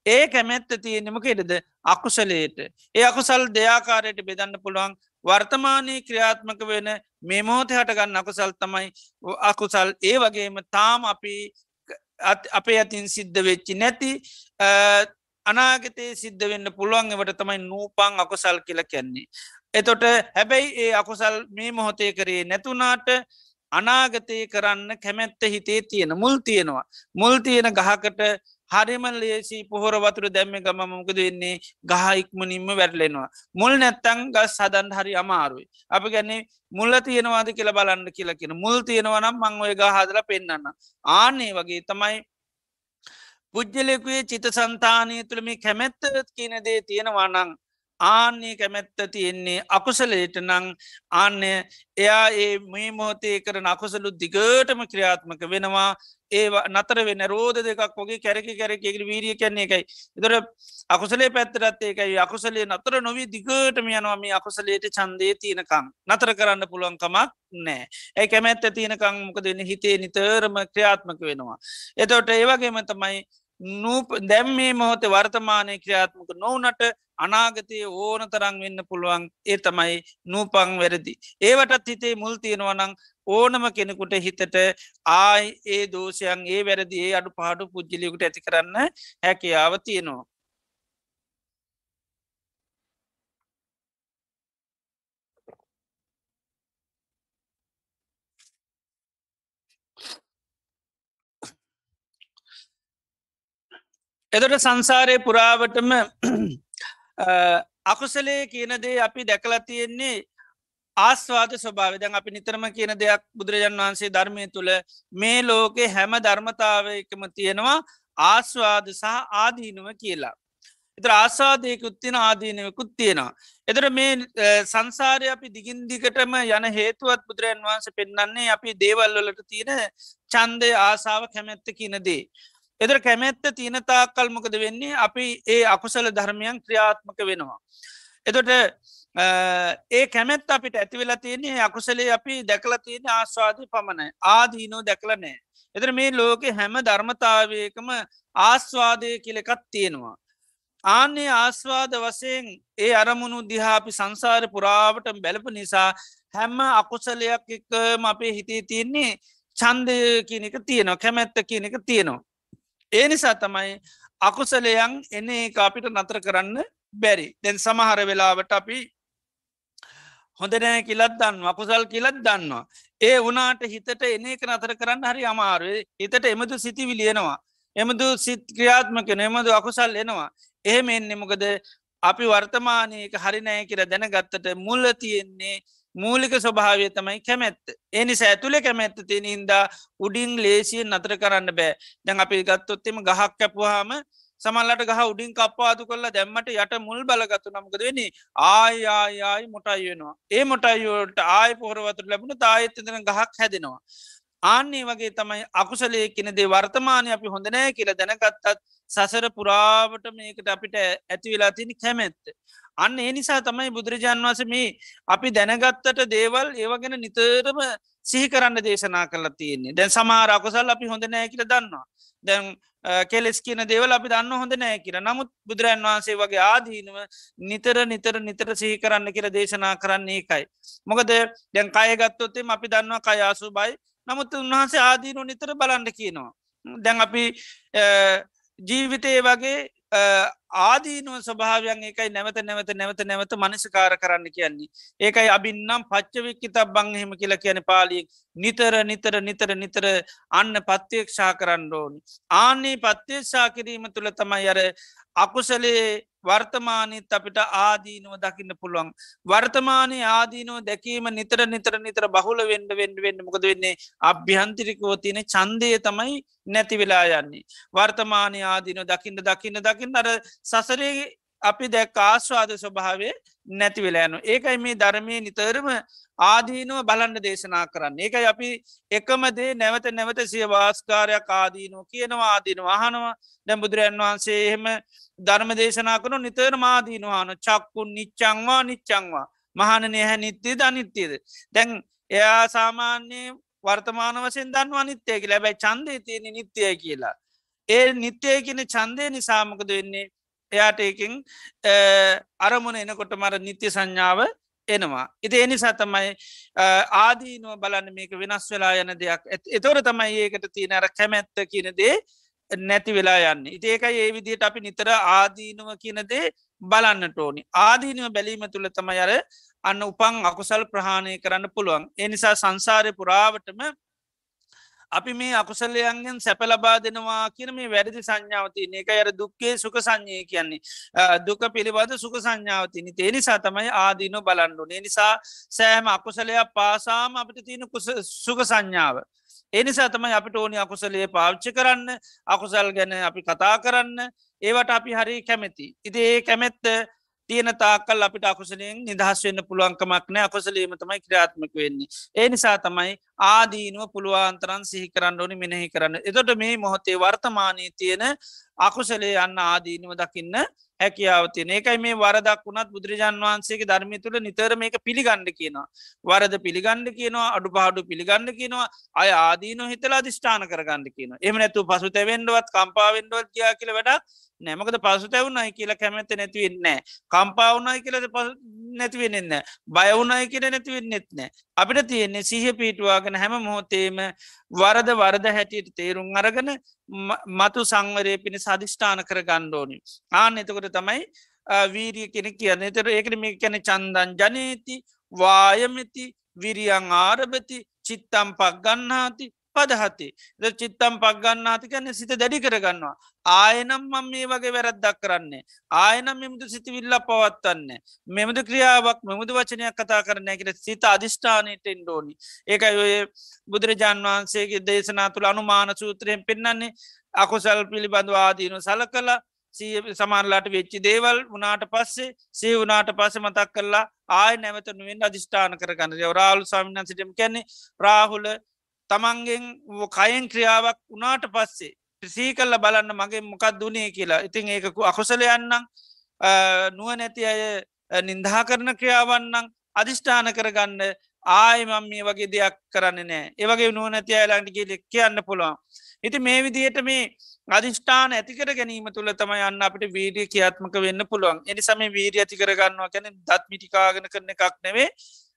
ඒ කැමැත්ත තියෙනෙමකෙටද අකුසලේට. ඒ අකුසල් දෙයාකාරයට බෙදන්න පුළුවන් වර්තමානී ක්‍රියාත්මක වෙන මේ මෝත හටගන්න අකුසල් තමයි අකුසල් ඒ වගේම තාම අපි අපේ අතින් සිද්ධ වෙච්චි නැති අනාගතයේ සිද්ධ වෙන්න පුළුවන් එවට තමයි නූපං අකුසල් කියල කැන්නේ. එතොට හැබැයි ඒ අකුසල් මේ මොහොතේ කරේ නැතුනාට අනාගතය කරන්න කැමැත්ත හිතේ තියෙන මුල් තියෙනවා. මුල් තියෙන ගහකට හරිම ලේසි පොහොර වතුර දැම්ම ගම මොකද වෙන්නේ ගහ ඉක්මනින්ම වැටලෙනවා. මුල් නැත්තං ගස් සදන් හරි අමාරුයි. අප ගැන්නේ මුල්ල තියෙනවාද කියලා බලන්න කියලා කියෙන මුල් තියෙනවනම් මං ඔය ගහ හදල පෙන්න්න. ආනේ වගේ තමයි පුද්ගලෙකුවේ චිත සන්තානය තුළ මේ කැමැත්ත කියන දේ තියෙනවා නං ආන්නේ කැමැත්ත තියෙන්නේ අකුසලේට නං ආන්න එයා ඒ මේ මොහොතේ කරන අකුසලු දිගටම ක්‍රියාත්මක වෙනවා. ඒ නතර වෙන රෝධ දෙකක් වගේ කැරකි කැරකෙකට වීරිය කන්නේ එකයි එතර අකුසලේ පැත්තරත් ඒකයි. අකුසලේ නතර නොවී දිගටම යනවා මේ අකුසලේට චන්දය තියනකං නතර කරන්න පුළුවන්කමක් නෑ ඇ කැමැත්ත තියනකං මොක දෙන්න හිතේ නිතරම ක්‍රියාත්මක වෙනවා. එතවට ඒවගේම තමයි දැම් මේ මොහොත වර්තමානය ක්‍රියාත්මක නොවනට අනාගතය ඕන තරං වෙන්න පුළුවන් ඒ තමයි නූපං වැරදි. ඒවටත් හිතේ මුල් තියෙනවනං ඕනම කෙනෙකුට හිතට ආයි ඒ දෝෂයන් ඒ වැරදි ඒ අඩු පාඩු පුද්ජලියකුට ඇති කරන්න හැකියාව තියෙනවා. එදට සංසාරය පුරාවටම අකුසලේ කියන දේ අපි දැකලා තියෙන්නේ ආස්වාද ස්වභාව දැන් අපි නිතරම කියන දෙයක් බුදුරජන් වහන්සේ ධර්මය තුළ මේ ලෝකෙ හැම ධර්මතාවයකම තියෙනවා ආස්වාද සහ ආදීනුව කියලා. එතර ආසාදයකුත් තියෙන ආදීනයකුත් තියෙනවා. එතර මේ සංසාරය අපි දිගින් දිගටම යන හේතුවත් බුදුරජන් වහන්ස පෙන්න්නන්නේ අපි දේවල්වලට තියෙන චන්දය ආසාාව කැමැත්ත කියනදේ. එදර කැමැත්ත තියනතා කල්මකද වෙන්නේ අපි ඒ අකුසල ධර්මයන් ක්‍රියාත්මක වෙනවා. එතොට ඒ කැමැත් අපිට ඇතිවෙලා තියන්නේ අකුසලේ අපි දැකලා තියෙන ආස්වාදය පමණයි ආදීනෝ දැකලනෑ. එතර මේ ලෝකෙ හැම ධර්මතාවයකම ආස්වාදය කියලෙකත් තියෙනවා. ආන්නේ ආස්වාද වසයෙන් ඒ අරමුණු දිහාපි සංසාර පුරාවට බැලප නිසා හැම්ම අකුසලයක් එක්කම අපේ හිතේ තියෙන්නේ චන්දය කියනක තියෙනවා කැමැත්ත කියනක තියෙනවා. ඒ නිසා තමයි අකුසලයන් එන එක අපිට නතර කරන්න බැරි දැන් සමහර වෙලාවට අපි හොඳ නෑ කිලත් දන්න අකුසල් කිලත් දන්නවා. ඒ වනාට හිතට එන එක නතර කරන්න හරි අමාරුවේ හිතට එමදු සිතිවි ලියනවා. එමදු සිත් ක්‍රියාත්මක නෙමදු අකුසල් එනවා. එහෙම එන්නේ මොකද අපි වර්තමානයක හරිනෑ කියර දැනගත්තට මුල්ල තියෙන්නේ මූලික ස්වභාවය තමයි කැමැත්ත. එනිස ඇතුළේ කැමැත්ත තියෙන හින්දා උඩින් ලේසියෙන් නතර කරන්න බෑ දැන් අපි ගත්තොත්තෙම ගහක් කැපුවාම සමල්ලට ගහ උඩින් කප්පාතු කරලා දැම්මට යට මුල් බලගත්තු නමකද වෙනි ආයායායි මොටයි වෙනවා. ඒ මොටයිෝට ආය පොහරවතුර ලැබුණ තායත්තදන ගහක් හැදෙනවා. ආන්නේ වගේ තමයි අකුසලය කෙනෙදේ වර්තමානය අපි හොඳනෑ කියලා දැනගත්තත් සසර පුරාවට මේකට අපිට ඇති වෙලා තිනි කැමැත්ත. අන්න ඒ නිසා තමයි බුදුරජාන් වස මේ අපි දැනගත්තට දේවල් ඒවගෙන නිතරම සිහි කරන්න දේශනා කරලා තියෙන්නේ දැන් සමාර අකුසල් අපි හොඳ නෑ කියර දන්නවා. දැන් කෙලෙස් කියන දේවල් අපි දන්න හොඳ නෑ කියර නමුත් බුදුරන් වහන්සේ වගේ ආදීනව නිතර නිතර නිතර සිහි කරන්න කියර දේශනා කරන්නේ එකයි. මොකද දැන් කයගත්තොත්තේ අපි දන්නවා කයාසු බයි නමුත් උන්වහන්සේ ආදීනු නිතර බලන්න කියනවා. දැන් අපි ජීවිතය වගේ ආදීනුව ස්වභාවයන් එකයි නැවත නැවත නැවත නැවත මනසිකාර කරන්න කියන්නේ. ඒකයි අබින්නම් පච්චවික්කි තබ බංහෙම කියලා කියන පාලිය නිතර නිතර නිතර නිතර අන්න පත්්‍යයක්ෂා කරන්න ඕනි. ආන්නේ පත්්‍යේක්ෂා කිරීම තුළ තමයි අර අකුසලේ වර්තමානීත් අපිට ආදීනුව දකින්න පුළුවන්. වර්තමානය ආදීනුව දැකීම නිතර නිතර නිතර බහුල වෙන්ඩ වෙන්ඩ වෙන්න මොකද වෙන්නේ අභ්‍යන්තිරිකෝ තියෙන චන්දය තමයි නැති වෙලා යන්නේ. වර්තමානය ආදීන දකින්න දකින්න දකින්න අර සසරේ අපි දැක් ආස්වාද ස්වභාවේ නැති වෙලායනු. ඒකයි මේ ධර්මය නිතරම ආදීනුව බලන්න දේශනා කරන්න. ඒකයි අපි එකමදේ නැවත නැවත සිය වාස්කාරයක් ආදීනුව කියනවා ආදීන වහනවා දැ බුදුරන් වහන්සේ එහෙම ධර්ම දේශනා කනු නිතර මාදීනවාන චක්කුන් නිච්චංවා නිච්චංවා මහනනය හැ නිත්‍යයද අනිත්‍යයද දැන් එයා සාමාන්‍යය වර්තමාන වසෙන් දන්වා නිත්‍යයකි ලැබැයි චන්දය තියෙන නිත්‍යය කියලා. ඒ නිත්‍යය කියන චන්දය නිසාමකද වෙන්නේ? එයාට එකින් අරමුණ එනකොට මර නිත්‍ය සංඥාව එනවා. ඉති එනිසා තමයි ආදීනුව බලන්න මේක වෙනස් වෙලා යන දෙයක් එතොර තමයි ඒකට තියෙන අර කැමැත්ත කියනදේ නැති වෙලා යන්න. ඉති ඒකයි ඒ විදියට අපි නිතර ආදීනුව කියනදේ බලන්නට ඕනි. ආදීනුව බැලීම තුළ තමයි අර අන්න උපන් අකුසල් ප්‍රහාණය කරන්න පුළුවන්. එනිසා සංසාරය පුරාවටම අපි මේ අකුසලයන්ගෙන් සැප ලබා දෙනවා කියන මේ වැරදි සංඥාවතින එක අර දුක්කේ සුක සංඥය කියන්නේ දුක පිළිබඳ සුක සංඥාවතිනි තේනිසා තමයි ආදීනු බලන්ඩු නිසා සෑම අකුසලයක් පාසාම අපිට තියෙන සුක සංඥාව. එනිසා තමයි අපිට ඕනි අකුසලේ පාවිච්චි කරන්න අකුසල් ගැන අපි කතා කරන්න ඒවට අපි හරි කැමැති. ඉති ඒ කැමැත්ත තියෙන තාකල් අපිට අකුසලයෙන් නිදහස් වෙන්න පුළුවන්කමක් නෑ අකුසලීම තමයි ක්‍රියාත්මක වෙන්නේ. ඒ නිසා තමයි ආදීනුව පුළුවන්තරන් සිහි කරන්න ඕනි මෙනෙහි කරන්න. එතොට මේ මොහොතේ වර්තමානී තියෙන අකුසලේ යන්න ආදීනුව දකින්න හැකියාවතින ඒකයි මේ වරදක් වුණත් බුදුරජාන් වහන්සේගේ ධර්මය තුළ නිතර මේක පිළිගණ්ඩ කියනවා. වරද පිළිගණ්ඩ කියනවා අඩු පහඩු පිළිගණ්ඩ කියනවා අය ආදීන හිතලා දිෂ්ඨාන කරගන්න කියන එම නැතු පසු තැවෙන්ඩුවත් කම්පාවෙන්ඩුවත් කියා කියල වැඩක් නෑමකද පසු තැවුණයි කියලා කැමැත නැතිවෙන්නේ කම්පාවුණයි කියලද නැතිවෙනෙන්න බයවුණයි කියල නැතිවෙන්නෙත් නෑ. අපිට තියෙන්නේ සිහ පීටවාගෙන හැම මොහොතේම වරද වරද හැටියට තේරුම් අරගන මතු සංවරය පිණි සධිෂ්ඨාන කර ගණ්ඩෝනි ආන එතකොට තමයි වීරිය කෙන කියන්න. තර ඒකට මේ කැන චන්දන් ජනීති වායමති විරියං ආරභති චිත්තම් පක් ගන්නාති පදහති ද චිත්තම් පක් ගන්නාති කන්න සිත දැඩි කරගන්නවා. ආයනම් මම මේ වගේ වැරද්දක් කරන්නේ ආයනම් මෙමුදු සිතිවිල්ල පවත්වන්න මෙමුද ක්‍රියාවක් මෙමුද වචනයක් කතා කරන එකට සිත අධිෂ්ඨානයට එන්ඩෝනි ඒකයි ඔය බුදුරජාන් වහන්සේගේ දේශනා තුළ අනුමාන සූත්‍රයෙන් පෙන්න්නන්නේ අකුසල් පිළිබඳව ආදීනු සල කලා සමාරලාට වෙච්චි දේවල් වනාට පස්සේ සේ වනාට පස මතක් කරලා ආය නැවත නුවෙන් අධිෂ්ඨාන කරගන්න. රාලු සමිනන් සිටම කැන්නේ රාහුල තමන්ගෙන් කයෙන් ක්‍රියාවක් වනාට පස්සේ ප්‍රසී කල්ල බලන්න මගේ මොකක් දුනේ කියලා. ඉතින් ඒකකු අකුසල යන්නම් නුව නැති අය නින්දහා කරන ක්‍රියාවන්නම් අධිෂ්ඨාන කරගන්න ආයමම් මේ වගේ දෙයක් කරන්න නෑ. ඒවගේ නුව නැති අයලාන්ටිගේ ලෙක් කියන්න පුළුවන්. ඉති මේ විදියට මේ අධිෂ්ඨාන ඇතිකර ගැනීම තුළ තම යන්න අපට වීඩිය කියාත්මක වෙන්න පුළුවන්. එනිසම වීරිය ඇති කරගන්නවා කැන දත් මිටිකාගෙන කරන එකක් නෙවේ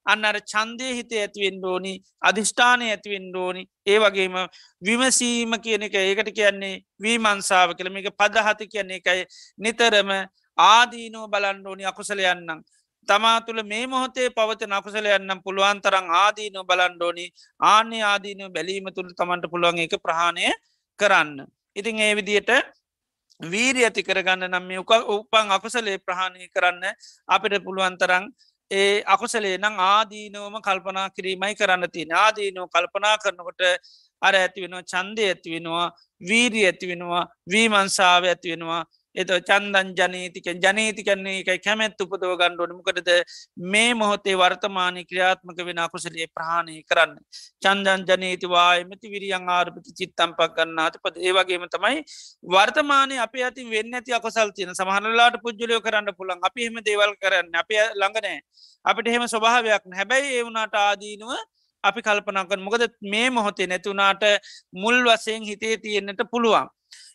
අන්න අර චන්දය හිත ඇතිවෙන් ඩෝනි අධිෂ්ඨානය ඇතිවෙන් ඩෝනි ඒ වගේම විමසීම කියන එක ඒකට කියන්නේ වීමන්සාාව කළම එක පදහති කියන්නේ එකයි නිතරම ආදීනෝ බලන්ඩෝනි අකුසල යන්නම් තමා තුළ මේ මොහොතේ පවත නකුසල යන්නම් පුළුවන් තරං ආදීනෝ බලන්ඩෝනි ආන්‍ය ආදීනෝ බැලීම තුළ තමන්ට පුළුවන් එක ප්‍රහාණය කරන්න. ඉතින් ඒ විදියට වීරී ඇති කරගන්න නම් මේ උපන් අකුසලේ ප්‍රහාණය කරන්න අපිට පුළුවන් තරං ඒ අකුසලේ නං ආදීනෝම කල්පනා කිරීමයි කරන්න තින ආදීනෝ කල්පනා කරනකොට අර ඇති වෙනවා චන්දය ඇති වෙනවා වීරී ඇති වෙනවා වීමන්සාාව ඇති වෙනවා. එත චන්දන් ජනීතිකෙන් ජනීතිකන්නේ එකයි කැමැත් උපදව ගණ්ඩුවන මොකටද? මේ මොහොතේ වර්තමානය ක්‍රියාත්මක වෙන අකුසලේ ප්‍රහණය කරන්න. චන්දන් ජනීතිවායමති විරියන් ආරපති චිත්තම් පක් ගන්නාත පද ඒවගේම තමයි වර්තමානය අප ඇති වෙන්න ඇති අකසල් තියන. සමහනලාට පුද්ජලයෝ කරන්න පුළන් අපි එහෙම දේවල් කරන්න අප ළඟනෑ අපිට එහෙම ස්වභාවයක් හැබැයි ඒ වුණට ආදීනුව අපි කල්පනකන් මොකද මේ මොහොතේ නැතුනාට මුල් වසයෙන් හිතේ තියෙන්න්නට පුළුවන්.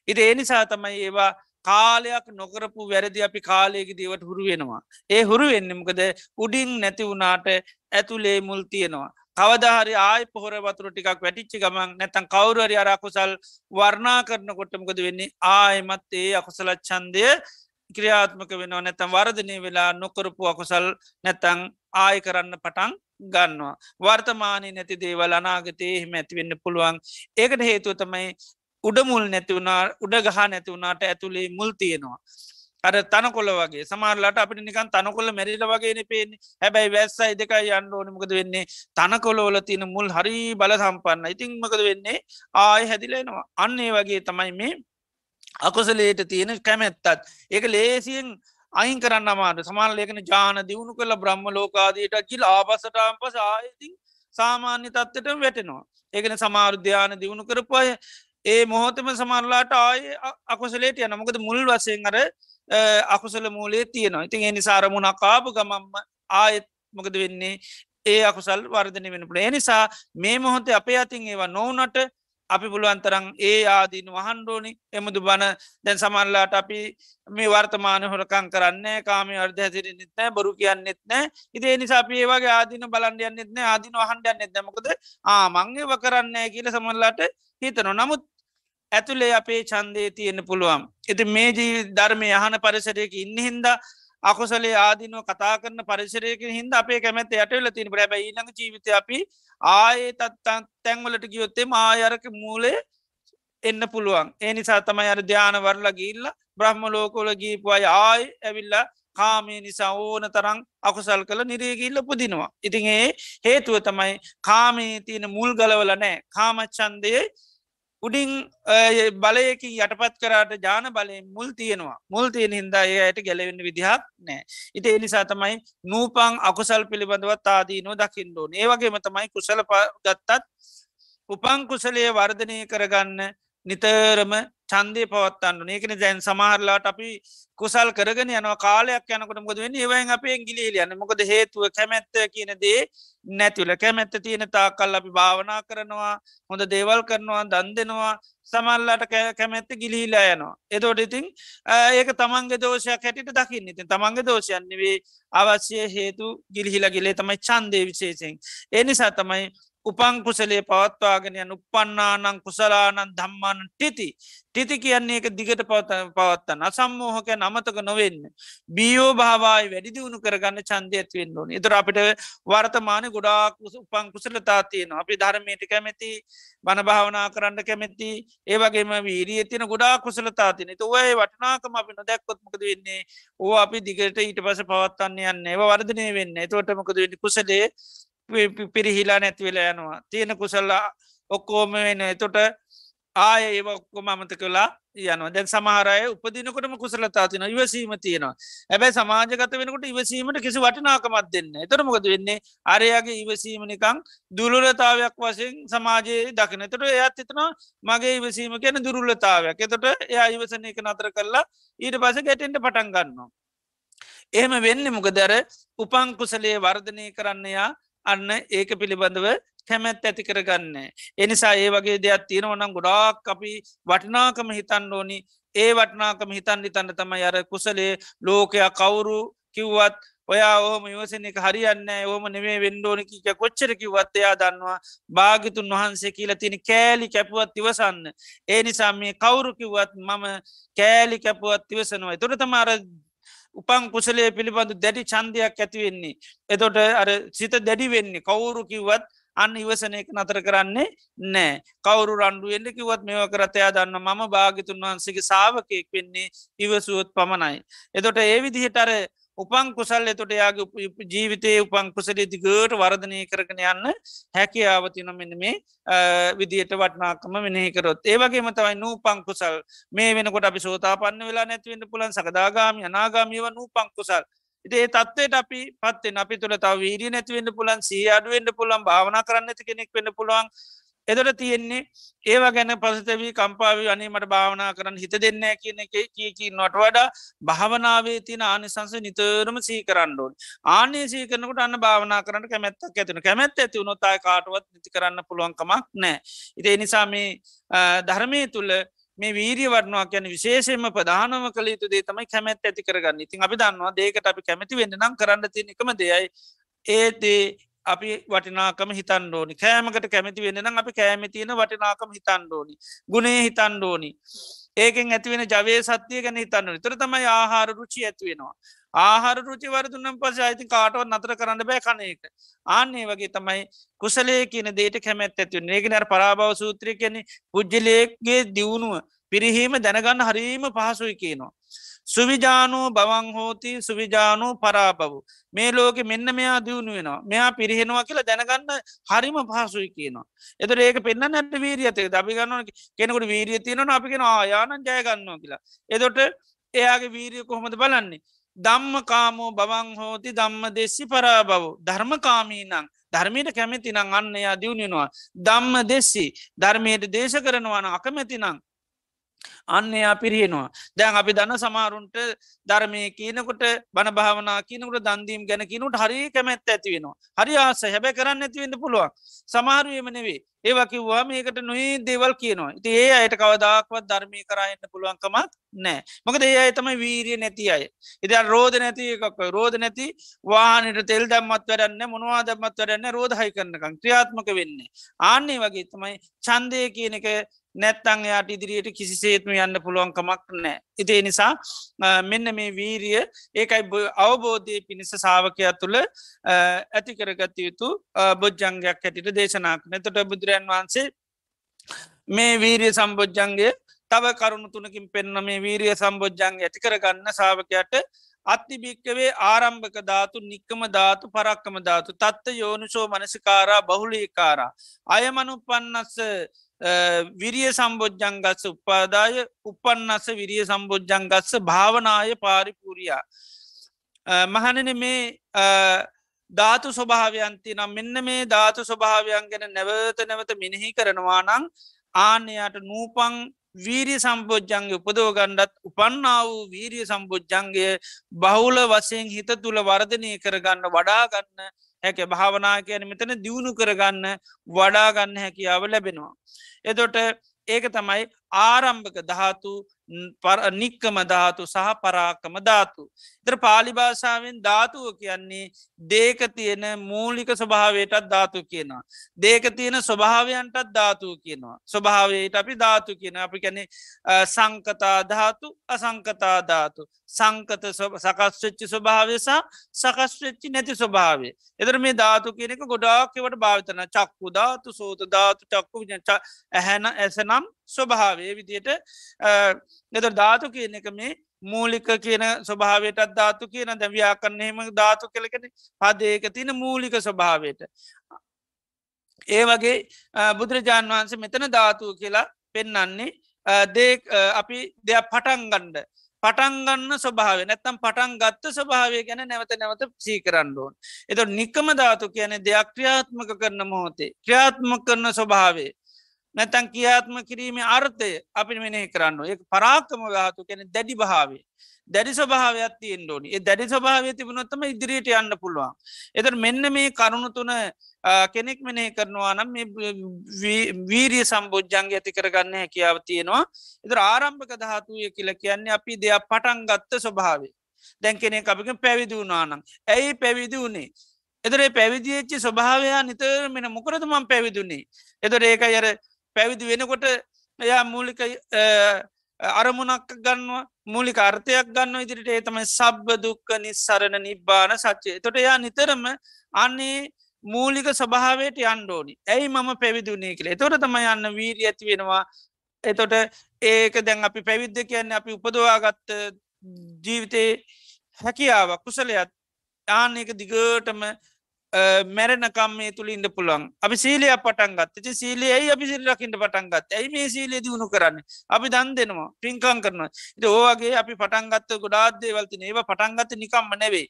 ඉති ඒ නිසා තමයි ඒවා කාලයක් නොකරපු වැරදි අපි කාලයක දේවට හුරු වෙනවා. ඒ හුරු වෙන්නමකද උඩින් නැති වුණාට ඇතුලේ මුල් තියෙනවා. කවදහරි ආය පොහොර වතුර ටිකක් වැටිච්චි ගමන් නැතන් කවරුවරි අරකුසල් වර්ණා කරන කොටමකද වෙන්නේ ආයමත් ඒ අකුසලච්චන්දය ක්‍රියාත්මක වෙනවා නැතම් වර්ධනය වෙලා නොකරපු අකුසල් නැතං ආය කරන්න පටන් ගන්නවා. වර්තමානය නැති දේවල් අනාගතයේ එහෙම ඇතිවෙන්න පුළුවන් ඒකට හේතුව තමයි උඩමුල් නැතිවුණා උඩ ගහ නැතිවුණට ඇතුළේ මුල් තියෙනවා. අර තනකොල වගේ. සමාරලට අපිට නිකන් තනකොල මැරිල වගේන පේන හැබැයි වැස්සයි දෙකයි යන්න ඕනමකද වෙන්නේ? තනකොලෝල තියෙන මුල් හරි බල සම්පන්න ඉතින් මකද වෙන්නේ? ආය හැදිලෙනවා අන්නේ වගේ තමයි මේ අකොසලේට තියෙන කැමැත්තත්. ඒක ලේසියෙන් අයින් කරන්න අමාට සමාල් ඒකන ජාන දියුණු කළ බ්‍රහ්ම ලෝකාදයට ජිල් ආපසටම් පස ආයතින් සාමාන්‍ය තත්වට වැටෙනවා. ඒකන සමාරුධ්‍යාන දියුණු කරපය ඒ මොහොතම සමරලාට ආය අකුසලේට යන මොකද මුල් වසයෙන් අර අකුසල මූලේ තියෙනවා. ඉතින් එනි සාරමුණ කාපු ගමම්ම ආයෙත් මොකද වෙන්නේ? ඒ අකුසල් වර්ධනය වෙනපුට එනිසා මේ මොහොතේ අපේ අතින් ඒවා නොවනට අපි පුළුවන්තරං ඒ ආදීන වහන්ඩෝනි එමුදු බණ දැන් සමල්ලාට අපි මේ වර්තමාන හොරකං කරන්න කාම අර්ධ හැසිරි නිත්නෑ බොරු කියන්නෙත් නෑ ඉදේ නිසා අපි ඒවාගේ ආදින බලන්ඩයන්නෙත් නෑ ආදින වහන්ඩයන්නෙත් නැමකද ආමංගේ ව කරන්නෑ කියල සමල්ලාට හිතන නමුත් ඇතුළේ අපේ චන්දේ තියෙන පුළුවන්. එති මේ ජී ධර්මය යහන පරිසරයක ඉන්න හින්දා අකුසලේ ආදිනුව කතා කරන පරිසරයක හින්ද අපේ කැමැත යටවෙල තින බැබ ඊළඟ ජීවිත අපි ආයේ තත්තන් තැන්වලට ගියොත්තේ මායරක මූලේ එන්න පුළුවන් ඒ නිසා තමයි අර ධ්‍යාන වරල ගිල්ල බ්‍රහ්ම ලෝකොල ගීපු අය ආය ඇවිල්ලා කාමේ නිසා ඕන තරං අකුසල් කළ නිරේගිල්ල පුදිනවා. ඉතින් ඒ හේතුව තමයි කාමේ තියෙන මුල් ගලවල නෑ කාමච්චන්දයේ උඩින් බලයකින් යටපත් කරට ජාන බලය මුල් තියෙනවා. මුල් තියෙන හින්දා ඒයට ගැලවෙන්න විදිහක් නෑ ඉට එනිසා තමයි නූපං අකුසල් පිළිබඳවත් ආදීනෝ දකිින්ඩෝන ඒවගේම තමයි කුසල ගත්තත් උපං කුසලයේ වර්ධනය කරගන්න නිතරම චන්දය පවත්තන්න ඒකන දැන් සමහරලාට අපි කුසල් කරගෙන යනවා. කාලයක් යනකට මොද වෙන්න? ඒවයින් අපේ ගිලිල යන්න. මොකද හේතුව කැමැත්ත කියන දේ නැතිවල. කැමැත්ත තියෙන තාකල් අපි භාවනා කරනවා හොඳ දේවල් කරනවා දන් දෙනවා. සමල්ලට කැමැත්ත ගිලිහිලා යනවා. එතෝට ඉතින් ඒක තමන්ගේ දෝෂයක් හැටිට දකින්න. ඉතින් තමන්ගේ දෝෂයන්නෙවේ අවශ්‍ය හේතු ගිලිහිලා ගිලේ. තමයි චන්දය විශේෂෙන් එනිසා තමයි උපං කුසලේ පවත්වාගෙන යන උපන්නානං කුසලානන් ධම්මාන ටිති. ටිති කියන්නේ එක දිගට පවත පවත්තන්න අසම්මෝහක නමතක නොවෙන්න. බියෝ භාවයි වැඩි දියුණු කරගන්න චන්දය ඇත්වෙන්න ඕන. එතර අපිට වර්තමාන ගොඩාක් උපං කුසලතා තියෙන අපි ධර්මයට කැමැති බණ භාවනා කරන්න කැමැති ඒවගේම වීරිය තින ගොඩා කුසලතා තින ඔය වටනාකම අපි නොදැක්කොත්මකද වෙන්නේ? ඕ අපි දිගට ඊට පස පවත්තන්න යන්න. ඒව වර්ධනය වෙන්න. තෝටමකද වෙන්න? කුසලේ පිරිහිලා නැතිවෙලා යනවා. තියෙන කුසල්ලා ඔක්කෝම වෙන. එතොට ආය ඒ ඔක්කොම අමත කලා යන දැන් සමහරය උපදිනකොටම කුසලතා තින ඉවසීම තියෙනවා. ඇබැයි සමාජගත වෙනකොට ඉවසීමට කිසි වටිනාකමත් දෙන්න එතරමකද වෙන්නේ? අරයාගේ ඉවසීමනිකං දුළුලතාවයක් වශයෙන් සමාජයේ දකිනතට එයත් එතනවා මගේ ඉවසීම කියන දුරුල්ලතාවයක් එතොට එයා ඉවසන එක නතර කරලා ඊට පස ගැටෙන්ට පටන් ගන්නවා. එහෙම වෙන්න මොකදර උපං කුසලයේ වර්ධනය කරන්නයා අන්න ඒක පිළිබඳව කැමැත් ඇති කරගන්න. එනිසා ඒ වගේ දෙයක් තියෙනවනම් ගොඩාක් අපි වටිනාකම හිතන්න ඕනි ඒ වටනාකම හිතන් හිතන්න තම අර කුසලේ ලෝකයා කවුරු කිව්වත් ඔයා ඕම ඉවසන එක හරියන්න ඕම නෙවේ වෙන්ඩෝනකික කොච්චරකිවත් එයා දන්නවා භාගිතුන් වහන්සේ කියලා තින කෑලි කැපුවත් ඉවසන්න. ඒ නිසා මේ කවුරු කිව්වත් මම කෑලි කැපුවත් ඉවසනවා. තුර තමාර උපන් කුසලේ පිළිබඳු දැඩි චන්දයක් ඇතිවෙන්නේ. එතොට අර සිත දැඩි වෙන්නේ කවුරු කිව්වත් අන්න ඉවසන එක නතර කරන්නේ නෑ කවරු රන්ඩුවෙන්ට කිවත් මෙව කරතයා දන්න මම භාගිතුන් වහන්සේගේ සාාවකයෙක් වෙන්නේ ඉවසුවොත් පමණයි. එතොට ඒ විදිහට අර උපන් කුසල් එතොට යාගේ ජීවිතයේ උපන් කුසලේ දිගට වර්ධනය කරගෙන යන්න හැකියාවතින මෙන්න මේ විදියට වටනාකම මෙනෙහිකරොත් ඒවගේ තවයි නූ පංකුසල් මේ වෙනකොට අපි සෝතා පන්න වෙලා නැතිවෙන්න පුලන් සකදාගාම අනාගාමියව නූ පංකුසල් ඒ තත්වයට අපි පත්වෙන් අපි තුළ තව වීරිය නැතිවෙන්න පුලන් සී අඩුවෙන්ට පුළන් භාවනා කරන්න ඇති කෙනෙක් වෙන්න පුළුවන් එදොට තියෙන්නේ ඒවා ගැන පසතවී කම්පාව අනීමට භාවනා කරන්න හිත දෙන්න කියන එක කියකී නොට වඩා භාවනාවේ තින ආනිසංස නිතරම සී කරන්නඩුවන් ආනේ සීකරනකට අන්න භාවනා කරන්න කැමැත්තක් ඇතින කැමැත් ඇති වුණොතයි කාටුවත් නිති කරන්න පුළුවන්කමක් නෑ ඉති එනිසා මේ ධර්මය තුළ මේ වීරිය වටනවා කියන විශේෂයෙන්ම ප්‍රධානම කළ යුතු දේ තමයි කැමැත් ඇති කරගන්න. ඉතින් අපි දන්නවා දේකට අපි කැමති වෙන්න නම් කරන්න තියෙන එකම දෙයයි. ඒදේ අපි වටිනාකම හිතන්ඩෝනි කෑමකට කැමති වෙන්න නම් අපි කෑමි තියෙන වටිනාකම හිතන්ඩෝනි ගුණේ හිතන්ඩෝනි ඒකෙන් ඇතිවෙන ජවය සත්‍යය ගැන හිතන්න තර තමයි ආහාර රුචි ඇතිවෙනවා ආහාර රුචි වරදුන්නම් පස අයිති කාටවත් නතර කරන්න බෑ කනක ආන්නේ වගේ තමයි කුසලේ කියන දේට කැමැත් ඇතිව ඒගෙනර පරාභව සූත්‍රය කියන්නේ පුද්ජලයගේ දියුණුව පිරිහීම දැනගන්න හරීම පහසුයි කියනවා. සුවිජානූ බවං හෝති සුවිජානූ පරාපවු. මේ ලෝක මෙන්න මෙයා දියුණු වෙනවා මෙයා පිරිහෙනවා කියලා දැනගන්න හරිම පහසුයි කියනවා. එතර ඒක පෙන්න්න නැට වීරියතේ දබිගන්න කෙනෙකුට වීරිය තියෙනන අපිගෙන ආයානන් ජයගන්නවා කියලා. එදොට එයාගේ වීරිය කොහොමද බලන්නේ. දම්ම කාමෝ බවං හෝති දම්ම දෙස්සි පරාබව ධර්මකාමී නං ධර්මයට කැමැති නං අන්න එයා දියුණෙනවා. දම්ම දෙස්සි ධර්මයට දේශ කරනවාන අකමැති නං අන්න එයා පිරියෙනවා දැන් අපි දන්න සමාරුන්ට ධර්මය කියනකොට බණ භාවනා කියනකට දන්දීම් ගැන කිනුට හරි කැමැත් ඇති වෙනවා. හරි ආස හැබැ කරන්න ඇතිවෙන්න පුළුවන්. සමාරුවම නෙවේ ඒවකිවවා මේකට නොයි දේවල් කියනවා. ඉති ඒ අයට කවදාක්වත් ධර්මය කරන්න පුළුවන්කමක් නෑ මොකද ඒ අය තම වීරිය නැති අය. ඉති රෝධ නැති එකක් රෝධ නැති වානට තෙල් දම්මත් වැඩන්න මොනවා දම්මත් වැඩන්න රෝධහයි කරන්නකං ක්‍රියාත්මක වෙන්නේ. ආන්නේ වගේ තමයි චන්දය කියන එක නැත්තං යාට ඉදිරියට කිසිසේත්ම යන්න පුළුවන්කමක් නෑ. ඉතිේ නිසා මෙන්න මේ වීරිය ඒකයි අවබෝධය පිණිස සාාවකයා තුළ ඇති කරගත යුතු බොජ්ජංගයක් හැටිට දේශනාක් නැතොට බුදුරන් වහන්සේ මේ වීරිය සම්බෝජ්ජන්ගේ තව කරුණු තුනකින් පෙන්න්න මේ වීරිය සම්බෝජ්ජංග ඇති කරගන්න සාාවකයට අත්තිභික්කවේ ආරම්භක ධාතු නික්කම ධාතු පරක්කම ධාතු තත්ත යෝනිසෝ මනසිකාරා බහුලීකාරා අයමනු පන්නස්ස විරිය සම්බෝජ්ජංගස්ස උපාදාය උපන්නස විරිය සම්බෝජ්ජංගස්ස භාවනාය පාරිපුරයා. මහනන මේ ධාතු ස්වභාවයන්ති නම් මෙන්න මේ ධාතු ස්වභාවයන් ගැන නැවත නැවත මිනිහි කරනවා නං ආනයට නූපං වීරිය සම්බෝජ්ජන්ගේ උපදෝ ගණ්ඩත් උපන්නා වූ වීරිය සම්බෝජ්ජන්ගේ බහුල වසයෙන් හිත තුළ වර්ධනය කරගන්න වඩාගන්න හැක භාවනා කියන මෙතන දියුණු කරගන්න වඩාගන්න හැකියාව ලැබෙනවා. එදොට ඒක තමයි ආරම්භක ධාතු නික්කම ධාතු සහ පරාකම ධාතු. තර පාලිභාෂාවෙන් ධාතුව කියන්නේ දේක තියෙන මූලික ස්වභාවයටත් ධාතු කියනවා. දේක තියෙන ස්වභාවයන්ටත් ධාතුව කියනවා. ස්වභාවයට අපි ධාතු කියන අපි කැනෙ සංකතා ධාතු අසංකතා ධාතු. සංකත සකස්වෙච්චි ස්වභාවසා සකස්වෙච්චි නැති ස්වභාවේ. එදර මේ ධාතු කියනෙක ගොඩාක්කවට භාවිතන චක්කු ධාතු සෝත ධාතු චක්කු ඇහැන ඇසනම් ස්වභාවේ විදියට එත ධාතු කියන එක මේ මූලික කියන ස්වභාවයටත් ධාතු කියන දැවයා කරන්නහෙම ධාතු කළකෙන පදේක තින මූලික ස්වභාවයට. ඒ වගේ බුදුරජාණන් වහන්සේ මෙතන ධාතුව කියලා පෙන්නන්නේ දේ අපි දෙයක් පටන් ගණ්ඩ පටන්ගන්න ස්වභාව නැත්තම් පටන් ගත්ත ස්වභාවය ගැන නැවත නැවත සීකරන්න ඕන්. එත නිකම ධාතු කියන දෙයක් ක්‍රියාත්මක කරන මොහොතේ ක්‍රියාත්ම කරන ස්වභාවේ නැතැන් කියාත්ම කිරීමේ අර්ථය අපි මෙනෙහි කරන්න ඒ පරාක්කම ගාතු කැන දැඩි භාවේ දැඩි ස්වභාවයක් තියෙන් ඕනි. ඒ දැඩි ස්වභාවය තිබුණොත්තම ඉදිරියට යන්න පුළුවන්. එතර මෙන්න මේ කරුණු තුන කෙනෙක් මෙනේ කරනවා නම් වීරිය සම්බෝජ්ජන්ග ඇති කරගන්න හැකියාව තියෙනවා. එතර ආරම්භක ධාතුය කියල කියන්නේ අපි දෙයක් පටන් ගත්ත ස්වභාවේ දැන් කෙනෙ අපික පැවිදි වුණානම් ඇයි පැවිදි වුණේ එතරේ පැවිදිච්චි ස්වභාවයා නිතර මෙන මොකරද මං පැවිදුන්නේ එතර ඒක යර පැවිදි වෙනකොට එයා මූලික අරමුණක් ගන්නවා මූලික අර්ථයක් ගන්න ඉදිරිට ඒ තමයි සබ්බ දුක්ක නිස්සරණ නිබ්බාන සච්චය තොට එයා නිතරම අන්නේ මූලික ස්වභාවයට යන්ඩෝනි ඇයි මම පැවිදුනේ කියල. තොට තම යන්න වීරී ඇති වෙනවා. එතොට ඒක දැන් අපි පැවිද්ධ කියන්න අපි උපදවාගත්ත ජීවිතේ හැකියාවක් කුසලයක්. ආන එක දිගටම මැරණකම් මේ තුළ ඉන්න පුළුවන් අපි සීලය පටන්ගත් ති සීලේ ඇයි අපි සිල්ලකින්ට පටන්ගත් ඇයි මේ සීලේ දියුණු කරන්න අපි දන් දෙනවා පින්කං කරනවා ඕවගේ අපි පටන්ගත්ත ගොඩාත්දේවල්තින ඒව පටන්ගත්ත නිකම්ම නෙවෙයි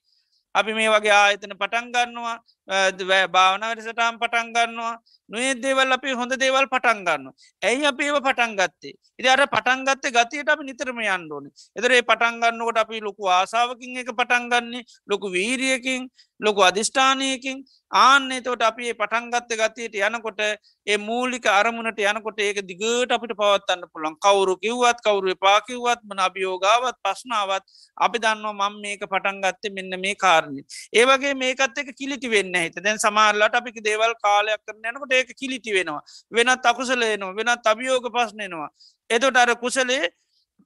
අපි මේ වගේ ආයතන පටන්ගන්නවා භාවන වැඩසටම් පටන්ගන්නවා නොේ දේවල් අපි හොඳ දේවල් පටන්ගන්න. ඇයි අප ඒව පටන්ගත්තේ. ඉති අර පටන්ගත්තේ ගතියට අපි නිතරම යන්ඩෝන. එතරේ පටන්ගන්නකොට අපි ලොකු ආසාාවකින් එක පටන්ගන්නේ ලොකු වීරියකින් ලොකු අධිෂ්ඨානයකින් ආන්නේ තෝට අපි පටන්ගත්ත ගතියට යනකොට ඒ මූලික අරමුණට යනකොට ඒක දිගට අපිට පවත්තන්න පුළන් කවුරු කිව්වත් කවුරු පාකිව්වත් මන අභියෝගාවත් පශ්නාවත් අපි දන්නවා මං මේක පටන්ගත්තේ මෙන්න මේ කාරණය. ඒවගේ මේකත් එක කිලිටි වෙන්න හිත දැන් සමාරලට අපික දේවල් කාලයක් කරන යනකොට ඒක කිලිටි වෙනවා. වෙනත් අකුසලේනවා වෙනත් අභියෝග පස්නනවා එතොට අර කුසලේ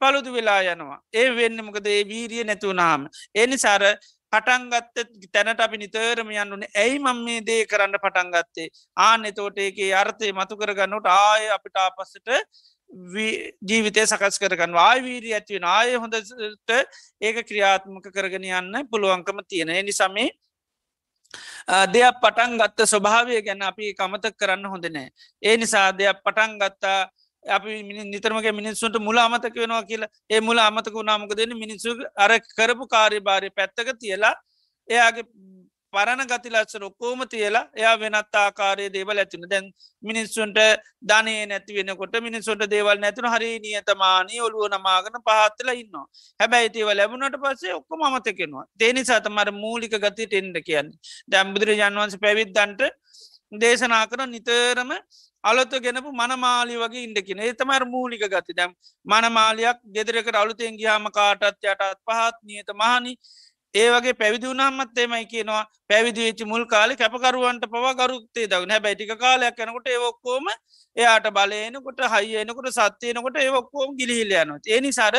පළුදු වෙලා යනවා. ඒ වෙන්න මොකද? ඒ වීරිය නැතුනාම එනිසාර පටන්ගත්ත තැනට අපි නිතරම යන්නුන ඇයි මං මේ දේ කරන්න පටන්ගත්තේ ආන එතෝට ඒකේ අර්ථය මතු කරගන්නට ආය අපිට ආපස්සට ජීවිතය සකස් කරගන්න ආයවීරී ඇතිවෙන ආය හොඳට ඒක ක්‍රියාත්මක කරගෙන යන්න පුළුවන්කම තියෙන නිසමේ දෙයක් පටන් ගත්ත ස්වභාවය ගැන අපි කමතක් කරන්න හොඳ නෑ. ඒ නිසා දෙයක් පටන් ගත්තා අපි නිතරමගේ මිනිස්සුන්ට මුල අමතක වෙනවා කියලා ඒ මුල අමතක වුණාමක දෙන මිනිස්සු අර කරපු කාර්ය භාරය පැත්තක තියලා එයාගේ පරණ ගති ලස්සර ඔක්කෝම තියලා එයා වෙනත් ආකාරය දේවල් ඇතින දැන් මිනිස්සුන්ට ධනය නැති වෙනකොට මිනිසුන්ට දේවල් නැතුන හරි නියතමානී ඔලුව නමාගන පහත්තල ඉන්නවා. හැබැයි ඒව ලැබුණට පස්සේ ඔක්කො මතකෙනවා දේනි සතමර මූලික ගතිට එන්ඩ කියන්න. දැම්බුදුර ජන්වන්ස පැවිද්දන්ට දේශනා කර නිතරම අලොත්ත ගෙනපු මනමාලි වගේ ඉඩකින ඒතමර මූලික ගති. දැම් මනමාලයක් ගෙදරකට අලුතෙන් ගියාම කාටත් යටත් පහත් නියත මහනි ඒ වගේ පැවිදිවුණහමත් එමයි කියනවා. පැවිදි වෙච්චි මුල් කාලි කැපකරුවන්ට පවා ගරුත්තේ දවන බැටික කාලයක් යනකොට ඒවොක්කෝම එයාට බලයනකොට හයියනකොට සත්‍යයනකොට ඒවොක්කෝම් ගිලිහිල යනවා. ඒනි සර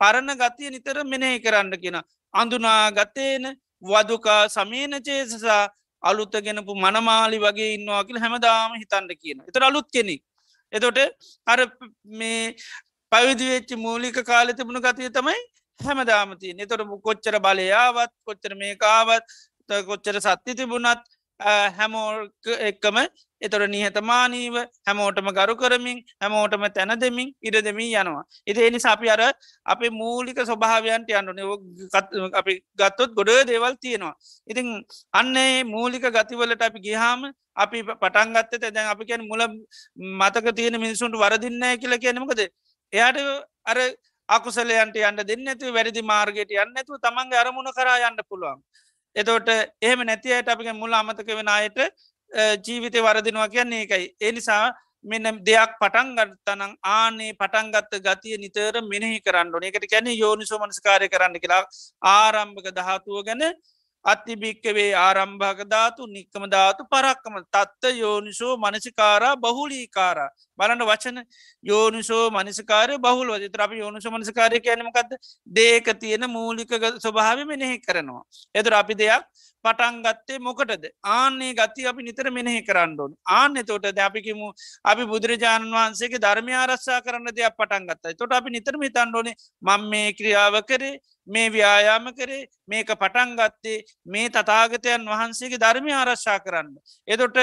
පරණ ගතිය නිතර මෙනෙහි කරන්න කියෙන අඳුනා ගතේන වදුකා සමීන චේසසා අලුත්තගෙනපු මනමාලි වගේ ඉන්නවාකිල හැමදාම හිතන්ඩ කියන එතර අලුත් කෙනෙක්. එතොට අර මේ පවිදිවෙච්චි මූලික කාලෙ තිබුණු ගතිය තමයි හැමදාමති එතොට කොච්චර බලයාවත් කොච්චර මේකාවත් කොච්චර සත්ති තිබුණත් හැමෝ එක්කම එතොට නිහතමානීව හැමෝටම ගරු කරමින් හැමෝටම තැන දෙමින් ඉඩ දෙමින් යනවා. එති එනි සපි අර අපේ මූලික ස්වභාවයන්ට යන්නන අපි ගත්තොත් ගොඩ දේවල් තියෙනවා. ඉතින් අන්නේ මූලික ගතිවලට අපි ගිහාම අපි පටන්ගත්තත දැන් අපි කියන මුල මතක තියෙන මිනිසුන්ට වරදින්න කියල කියනමකද එයාට අර අකුසලයන්ට යන්න දෙන්න ඇතු වැරදි මාර්ගයට යන්න ඇතු තමන්ගේ අරමුණ කරා යන්න පුළුවන්. එතෝට එහෙම නැතියට අපික මුල අමතක වෙන අයට ජීවිතය වරදිනවා කියන්නේ එකයි. එනිසා මෙන්න දෙයක් පටන් ගත්තනං ආනේ පටන්ගත්ත ගතිය නිතර මෙනෙහි කරන්න එකට කැන යෝනිසෝ මනස්කාරය කරන්න කියලා ආරම්භක දහතුව ගැන අත්තිභික්කවේ ආරම්භාක ධාතු නික්කම ධාතු පරක්කම. තත්ත යෝනිසෝ මනසිකාරා බහුලීකාරා. බලන්න වචන. යෝනිසෝ මනිසකාරය බහුල වජ ්‍රප යෝනිස මනස්කාරය කියනමකක්ද දේක තියෙන මූලික ස්වභාව මෙනෙහි කරනවා. එතුර අපි දෙයක් පටන්ගත්තේ මොකටද? ආන්නේ ගති අපි නිතර මෙනෙහි කරන්නඩුවන් ආන්න තෝට දැපිකිමු අපි බුදුරජාණන් වහන්සේගේ ධර්මය ආරස්සා කරන්න දෙයක් පටන්ගත්තයි තොට අපි නිතරම හිතන්ඩෝනේ මං මේ ක්‍රියාව කරේ. මේ ව්‍යයාම කරේ මේක පටන්ගත්තේ මේ තතාගතයන් වහන්සේගේ ධර්මය ආරශ්ා කරන්න. එතොට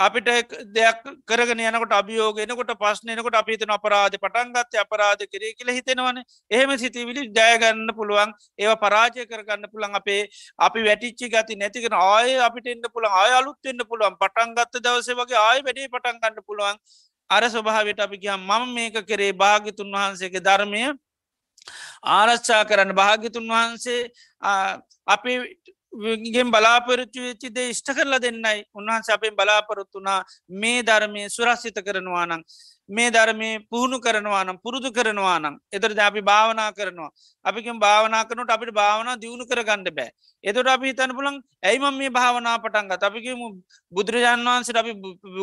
අපිට දෙයක් කරගෙන යනකොට අභියෝගෙනකොට පස්්නයනකොට අපිතන අපරාධ පටන්ගත්ත අපරාධ කරේ කියල හිතෙනවන. එහෙම සිතිවිලි ජයගන්න පුළුවන් ඒව පරාජය කරගන්න පුළන් අපේ අපි වැටිච්චි ගති නැතිකෙන ආය අපිට එන්න පුළන් ආය අලුත්වෙන්න පුළුවන්. පටන්ගත්ත දවස වගේ ආය වැඩේ පටන්ගන්න පුළුවන්. අර ස්වභාවට අපි කිය මම මේක කරේ භාගිතුන් වහන්සේගේ ධර්මය ආරච්චා කරන්න. භාගිතුන් වහන්සේ අපි ගෙන් බලාපොරච්චු වෙච්චිද ඉෂ්ට කරලා දෙන්නයි. උන්වහන්ස අපෙන් බලාපොරොත්තුනා මේ ධර්මය සුරස්සිත කරනවා නං මේ ධර්මය පුහුණු කරනවා නම් පුරුදු කරනවා නම් එතර අපි භාවනා කරනවා. අපිකම් භාවනා කරනට අපිට භාවනා දියුණු කරගන්න බෑ. එතට අපි හිතන පුළන් ඇයිම මේ භාවනා පටන්ගත් අපිකම බුදුරජාන් වහන්සට අපි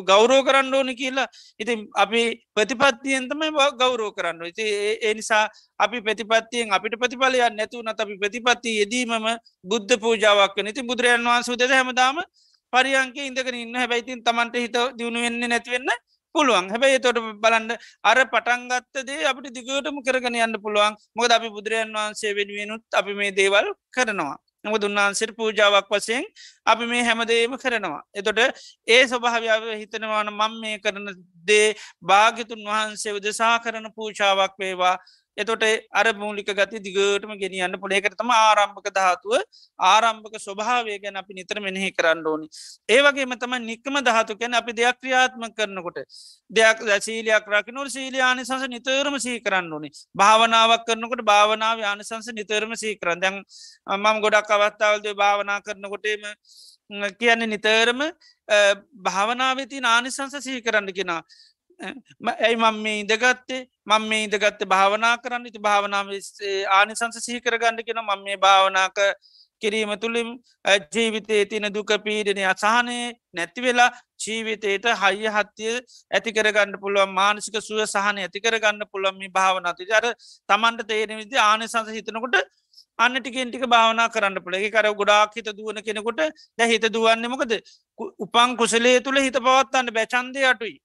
ගෞරෝ කරන්න ඕනි කියලා. ඉති අපි ප්‍රතිපත්තියෙන්තමයි ගෞරෝ කරන්න ඉති ඒ නිසා අපි ප්‍රතිපත්තියෙන් අපිට ප්‍රතිඵලයක් නැතුවනත් අපි ප්‍රතිපත්ති යෙදීමම බුද්ධ පූජාවක් නති බුදුරජන් වහන්සු දෙද හැමදාම පරියන්ක ඉඳකන ඉන්න. හැබැයිතින් තමන්ට හිත දියුණු වෙන්න නැතිවෙන්න පුළුවන් හැබැයි තොට බලන්න අර පටන්ගත්ත දේ අපිට දිගටම කරගෙන යන්න පුළුවන් මොකද අපි බුදුරජන් වහන්සේ වෙනුවෙනුත් අපි මේ දේවල් කරනවා. නම දුන්නාන්සට පූජාවක් වසයෙන් අපි මේ හැමදේම කරනවා. එතොට ඒ ස්වභාව්‍යාව හිතනවාන මං මේ කරන දේ භාගිතුන් වහන්සේ උදෙසා කරන පූජාවක් වේවා එතොට අර මූලික ගති දිගටම ගෙනියන්න පොඩේකරතම ආරම්භක ධාතුව. ආරම්භක ස්වභාවය ගැන අපි නිතර මෙනෙහි කරන්න ඕනි. ඒවගේම තම නික්ම ධාතු කැන අපි දෙයක් ක්‍රියාත්ම කරනකොට. දෙයක් සීලයක් රකිනොට සීලි ආනිසංස නිතරම සී කරන්න ඕනි. භාවනාවක් කරනකොට භාවනාව ආනිසංස නිතරම සී කරන්න. දැන් මම ගොඩක් අවස්ථාවල්ද භාවනා කරනකොටේම කියන්නේ නිතරම භාවනාවති ආනිසංස සහි කරන්න කෙනා. ඇයි මං මේ ඉඳගත්තේ? මං මේ ඉඳගත්ත භාවනා කරන්න. ඉති භාවනාව ආනිසංස සහිකරගන්න කෙන මං මේ භාවනාක කිරීම තුළින් ජීවිතේ තින දුක පීඩනය අසාහනය නැතිවෙලා ජීවිතයට හයිය හත්තිය ඇතිකරගන්න පුළුවන් මානසික සුව සහන ඇතිකරගන්න පුළොම්මි භාවනති අර තමන්ට තේරෙන විදි ආනිසංස හිතනකොට අන්නටිකෙන්ටික භාවනා කරන්න පුළ එක කර ගොඩාක් හිත දුවන කෙනෙකොට දැ හිත දුවන්නමකද උපන් කුසලේ තුළ හිත පවත්තන්න බැචන්දය අටුයි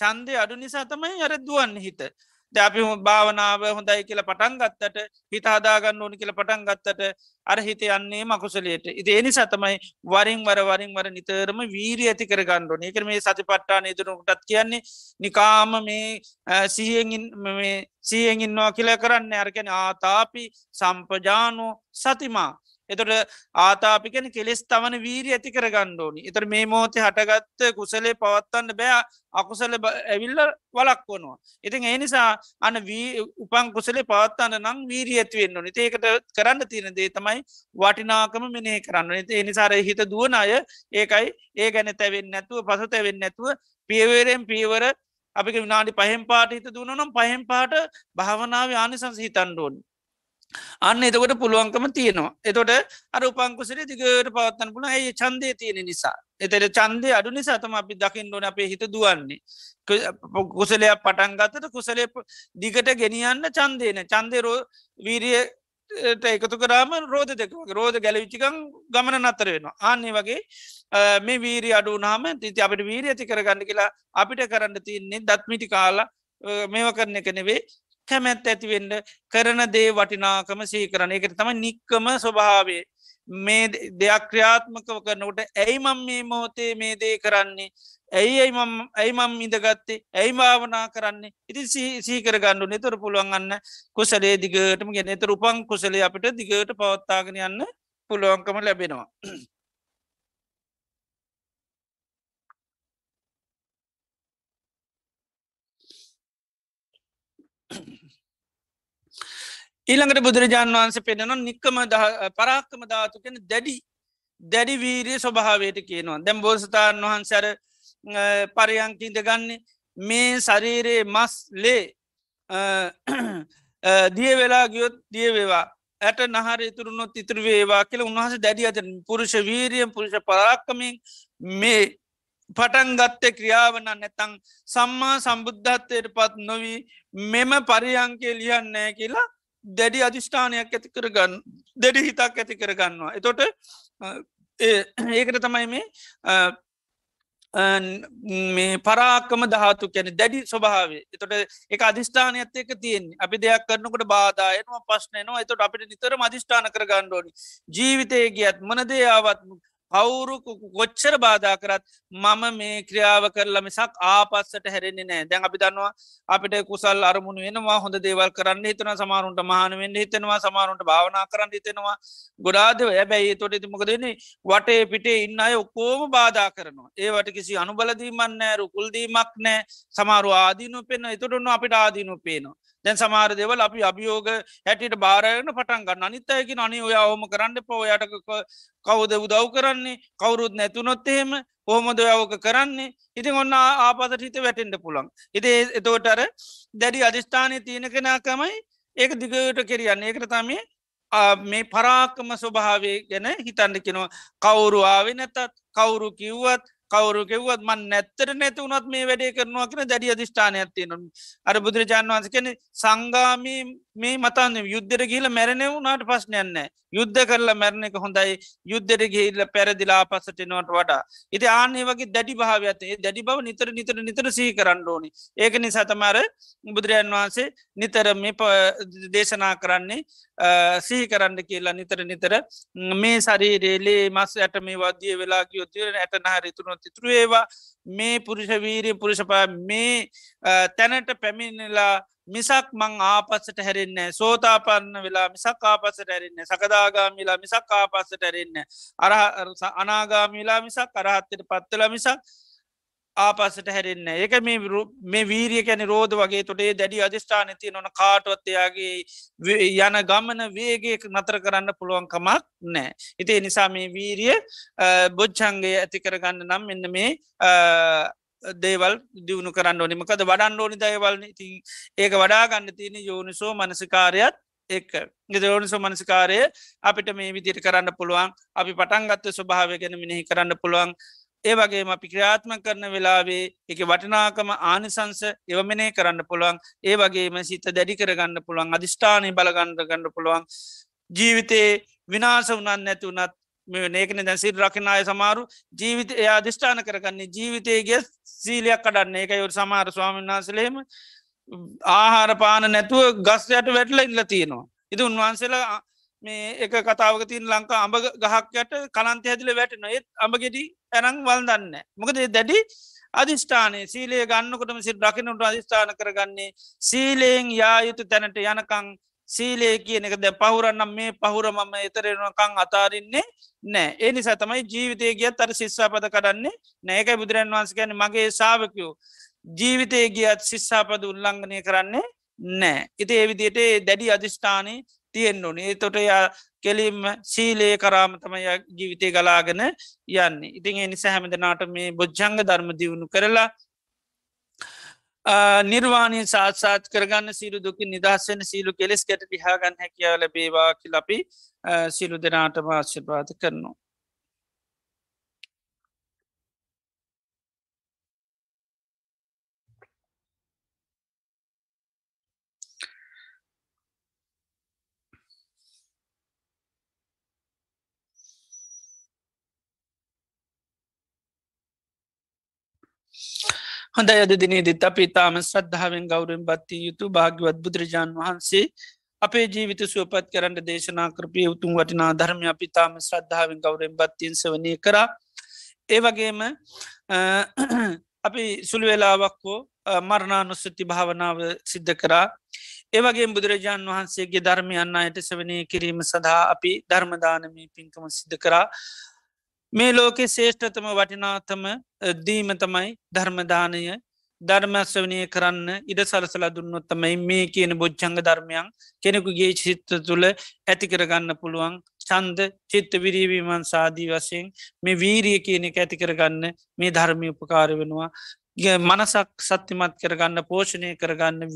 චන්දය අඩු නිසා තමයි අර දුවන්න හිත. ද අපි භාවනාව හොඳයි කියලා පටන් ගත්තට හිත හදාගන්න ඕනි කියලා පටන් ගත්තට අර හිත යන්නේ මකුසලයට. ඉති එනි සතමයි වරින් වර වරින් වර නිතරම වීරී ඇති කර ගණ්ඩුවන එක මේ සති පට්ටා නිදුරුටත් කියන්නේ නිකාම මේ සිහියෙන් සියෙන් ඉන්නවා කියල කරන්න. අරකැන ආතාපි සම්පජානෝ සතිමා. එතොට ආතාපිකන කෙලෙස් තමන වීරී ඇති කර ගණ්ඩෝනි එතර මේ මෝතේ හටගත්ත කුසලේ පවත්තන්න බෑ අකුසල ඇවිල්ල වලක් වනවා. ඉතින් ඒ නිසා අන වී උපන් කුසලේ පවත්තන්න නම් වීරී ඇතිවෙන්න ඕනි. ඒකට කරන්න තියෙන දේ තමයි වටිනාකම මෙනේ කරන්න ඒ නිසාර හිත දුවන අය ඒකයි ඒ ගැන තැවෙන් නැතුව පසු තැවෙන් නැතුව පියවරෙන් පියවර අපි විනාඩි පහෙන් පාට හිත දුන්නනම් පහෙන් පාට භාවනාව ආනිසංස හිතන්ඩෝන් අන්න එතකොට පුළුවන්කම තියෙනවා. එතොට අර උපංකුසරේ දිගට පවත්තන්න පුළ ඇයි චන්දය තියෙන නිසා? එතට චන්දය අඩු නිසාතම අපි දකිින්ඩෝන අපේ හිත දුවන්නේ. කුසලයක් පටන් ගත්තට කුසලේ දිගට ගෙනියන්න චන්දයන චන්දරෝ වීරිය එකතු කරාම රෝධ දෙක රෝධ ගැලවිච්චිකං ගමන නත්තර වෙනවා. ආන්නේ වගේ මේ වීරි අඩුනාම තිති අපට වීර ඇති කරගන්න කියලා අපිට කරන්න තියන්නේ දත්මිටි කාලා මේව කරන එක නෙවේ කැමැත් ඇතිවෙන්ඩ කරන දේ වටිනාකම සී කරන එකට තම නික්කම ස්වභාවේ මේ දෙයක් ක්‍රියාත්මකව කරනකොට ඇයි මම් මේ මොහොතේ මේ දේ කරන්නේ? ඇයි ඇයි මම් ඇයි මම් ඉඳගත්තේ? ඇයි භාවනා කරන්නේ? ඉති සීකර ගණ්ඩු නිතර පුළුවන් අන්න කුසලේ දිගටම ගෙන එතර උපන් කුසලේ අපිට දිගට පවත්තාගෙන යන්න පුළුවන්කම ලැබෙනවා. ඊළඟට බුදුරජාණන් වහන්සේ පෙනෙන නික්කම පරාක්කම ධාතු කෙන දැඩි දැඩි වීරිය ස්වභාවයට කියනවා. දැම් බෝසතාන් වහන්සර පරයංකින්ද ගන්නේ මේ ශරීරයේ මස් ලේ දිය වෙලා ගියොත් දියවේවා ඇට නහර ඉතුරුණොත් ඉතුරු වේවා කියල උන්වහස දැඩි අත පුරුෂ වීරියම් පුරුෂ පරාක්කමින් මේ පටන් ගත්තේ ක්‍රියාවන නැතං සම්මා සම්බුද්ධත්වයට පත් නොවී මෙම පරියංකේ ලියන්නෑ කියලා දැඩි අධිෂ්ඨානයක් ඇති කරගන්න දැඩි හිතක් ඇති කරගන්නවා. එතොට ඒකට තමයි මේ මේ පරාකම දහතු කැන දැඩි ස්වභාවේ එතොට එක අධිෂ්ඨානයත් එක තියෙන් අපි දෙයක් කරනකට බාදායනවා පශ්නයනවා එතොට අපිට නිතර අධිෂ්ඨාන කර ගණ්ඩෝනි ජීවිතය ගියත් මනදේ ආවත් කවුරු කොච්චර බාධා කරත් මම මේ ක්‍රියාව කරලා මිසක් ආපස්සට හැරෙන්නේ නෑ දැන් අපි දන්නවා අපිට කුසල් අරමුණ වෙනවා හොඳ දේවල් කරන්න හිතන සමාරුන්ට මහනවෙන්න හිතෙනවා සමාරුන්ට භාවනා කරන්න හිතෙනවා. ගොඩාදව ඇබැයි තොට තිමකදන්නේ වටේ පිටේ ඉන්න අය ඔක්කෝම බාධා කරනවා. ඒවට කිසි අනුබලදීමන්න නෑ රුකුල්දීමක් නෑ සමාරු ආදීනු පෙන්න්න එතොටන්න අපිට ආදීනු පේනවා. දැන් සමාර දෙවල් අපි අභියෝග හැටියට බාරයන පටන් ගන්න. අනිත්තයකි අනි ඔය අවම කරන්න පෝයට කවුද උදව් කරන්නේ? කවුරුත් නැතුනොත් එහෙම කොහොමද යවක කරන්නේ? ඉතින් ඔන්න ආපදට හිත වැටෙන්ට පුළන් ඉති එතෝටර දැඩි අධිෂ්ඨානය තියෙන කෙනාකමයි ඒක දිගට කෙරියන්න. ඒකට තමේ මේ පරාකම ස්වභාවය ගැන හිතන්න කෙනවා කවුරු ආවෙ නැතත් කවුරු කිව්වත් කවරු කෙව්වත් මන් නැත්තර නැති වුණත් මේ වැඩේ කරනවා කියෙන දැඩි අධිෂ්ඨානයක් තියෙන අර බුදුරජාන් වන්ස කෙන සංගාමී මේ මතන්න යුද්ධර ගිල මැරණෙ වුණට පස්්නයන්න යුද්ධ කරලා මැරණ එක හොඳයි. යුද්ධර ගිහිල්ල පැරදිලා පසටනවට වඩා. ඉති ආනේ වගේ දැඩි භාවයතේ දැඩි බව නිතර නිතර නිතර සහි කරන්න ඕනි. ඒක නිසා තමර බුදුරජන් වහන්සේ නිතර මේ දේශනා කරන්නේ සිහි කරන්න කියලා නිතර නිතර මේ සරීරේලේ මස් ඇට මේ වදිය වෙලා යොත්තිර ඇට නහරිතුුණු තිතුරේවා මේ පුරුෂ වීරිය පුරුෂපා මේ තැනට පැමිණලා මිසක් මං ආපස්සට හැරෙන්නේ සෝතාපන්න වෙලා මිසක් ආපසට හැරෙන්නේ සකදාගාමිලා මිසක් ආපස්සට හැරෙන්න අර අනාගාමිලා මිසක් අරහත්තට පත්වල මිසක් ආපසට හැරෙන්න ඒක මේ වීරිය කැන රෝධ වගේ තොටේ. දැඩි අධිෂ්ඨාන ති නොන කාටවත්තයාගේ යන ගමන වේගේ නතර කරන්න පුළුවන්කමක් නෑ ඉතිේ නිසා මේ වීරිය බොච්චන්ගේ ඇති කරගන්න නම් එන්න මේ දේවල් දියුණු කරන්න ඕනිමකද වඩන්න ඕනි දයවල් ති ඒක වඩාගන්න තියෙන යෝනිසෝ මනසිකාරයත් එක් ගෙදවනිසෝ මනසිකාරය අපිට මේ විදිර කරන්න පුළුවන්. අපි පටන්ගත්ත ස්වභාව ගැන මිනිහි කරන්න පුළුවන්. ඒ වගේ අපි ක්‍රියාත්ම කරන වෙලාවේ එක වටිනාකම ආනිසංස එවමනේ කරන්න පුළුවන්. ඒ වගේම සිත දැඩි කරගන්න පුළුවන්. අධිෂ්ඨානය බලගණඩ ගන්න පුළුවන්. ජීවිතයේ විනාස වනන් නැතුනත් මේ නේකන දැසිල් රකිනාය සමාරු ජීවිත එයා අධිෂ්ඨාන කරගන්නේ ජීවිතයගේ සීලයක් කඩන්න එක යොට සමාර ස්වාමීන් වහන්සලේම ආහාර පාන නැතුව ගස්යට වැටල ඉල්ල තියෙනවා. ඉති උන්වහන්සේලා මේ එක කතාවක තින් ලංකා අඹ ගහක්යට කලන්ත හැදිල වැටන ඒත් අඹගෙඩි ඇරං වල් දන්න. මොකද දැඩි අධිෂ්ඨානය සීලේ ගන්නකොටම සිල් රකිනට අධිෂ්ඨාන කරගන්නේ සීලයෙන් යා යුතු තැනට යනකං සීලේ කියන එක. ද පහුරන්නම් මේ පහුර මම එතරෙනකං අතාරන්නේ නෑ. ඒ නිසා තමයි ජීවිතය ගියත් අර ශිස්සාපද කරන්නේ නෑකයි බුදුරන් වන්ස ගැන මගේ සාාවකයෝ ජීවිතය ගියත් ශිස්සාපද උල්ලංඝනය කරන්නේ නෑ. ඉති ඒවිදියට දැඩි අධිෂ්ඨානය තියෙන්න්න ඕනේ. තොට යා කෙලින්ම සීලේ කරාම තමයි ජීවිතය ගලාගෙන යන්න. ඉතින් එනිස හැමදනාට මේ බොජ්ජංග ධර්ම දියුණු කරලා නිර්වාණය සාත්සාත් කරගන්න සිරු දුක නිදස්සන සීලු කෙලෙස් ගැට ලිහාගන්න හැකියාව ලැබේවා කිලපි සිලු දෙනාටම ආශිර්වාද කරනවා. හොඳ අද දිනේදිත් අපි තාම ශ්‍රද්ධාවෙන් ගෞරෙන් බත්ති යුතු භාග්‍යවත් බුදුරජාණන් වහන්සේ අපේ ජීවිත සුවපත් කරන්න දේශනා කරපය උතුම් වටිනා ධර්මය අපි තාම ශ්‍රද්ධාවෙන් ගෞරෙන් බත්තින් සවනය කර. ඒ වගේම අපි සුළු වෙලාවක් හෝ මරණා නොස්සති භාවනාව සිද්ධ කරා. ඒවගේ බුදුරජාණන් වහන්සේගේ ධර්මය අන්න අයට සවනය කිරීම සඳහා අපි ධර්මදානමී පින්කම සිද්ධ කරා. මේ ලෝකෙ ශේෂ්ඨතම වටිනාතම දීම තමයි ධර්මදානය ධර්මස්වනය කරන්න ඉඩ සලසලා දුන්නොත්තමයි මේ කියන බොච්චංග ධර්මයන් කෙනෙකුගේ චිත්ත තුළ ඇතිකරගන්න පුළුවන්. චන්ද චිත්ත විරීවීමන් සාදී වශයෙන් මේ වීරිය කියන එක ඇතිකරගන්න මේ ධර්මය උපකාර වෙනවා. මනසක් සත්‍යමත් කරගන්න පෝෂණය කරගන්න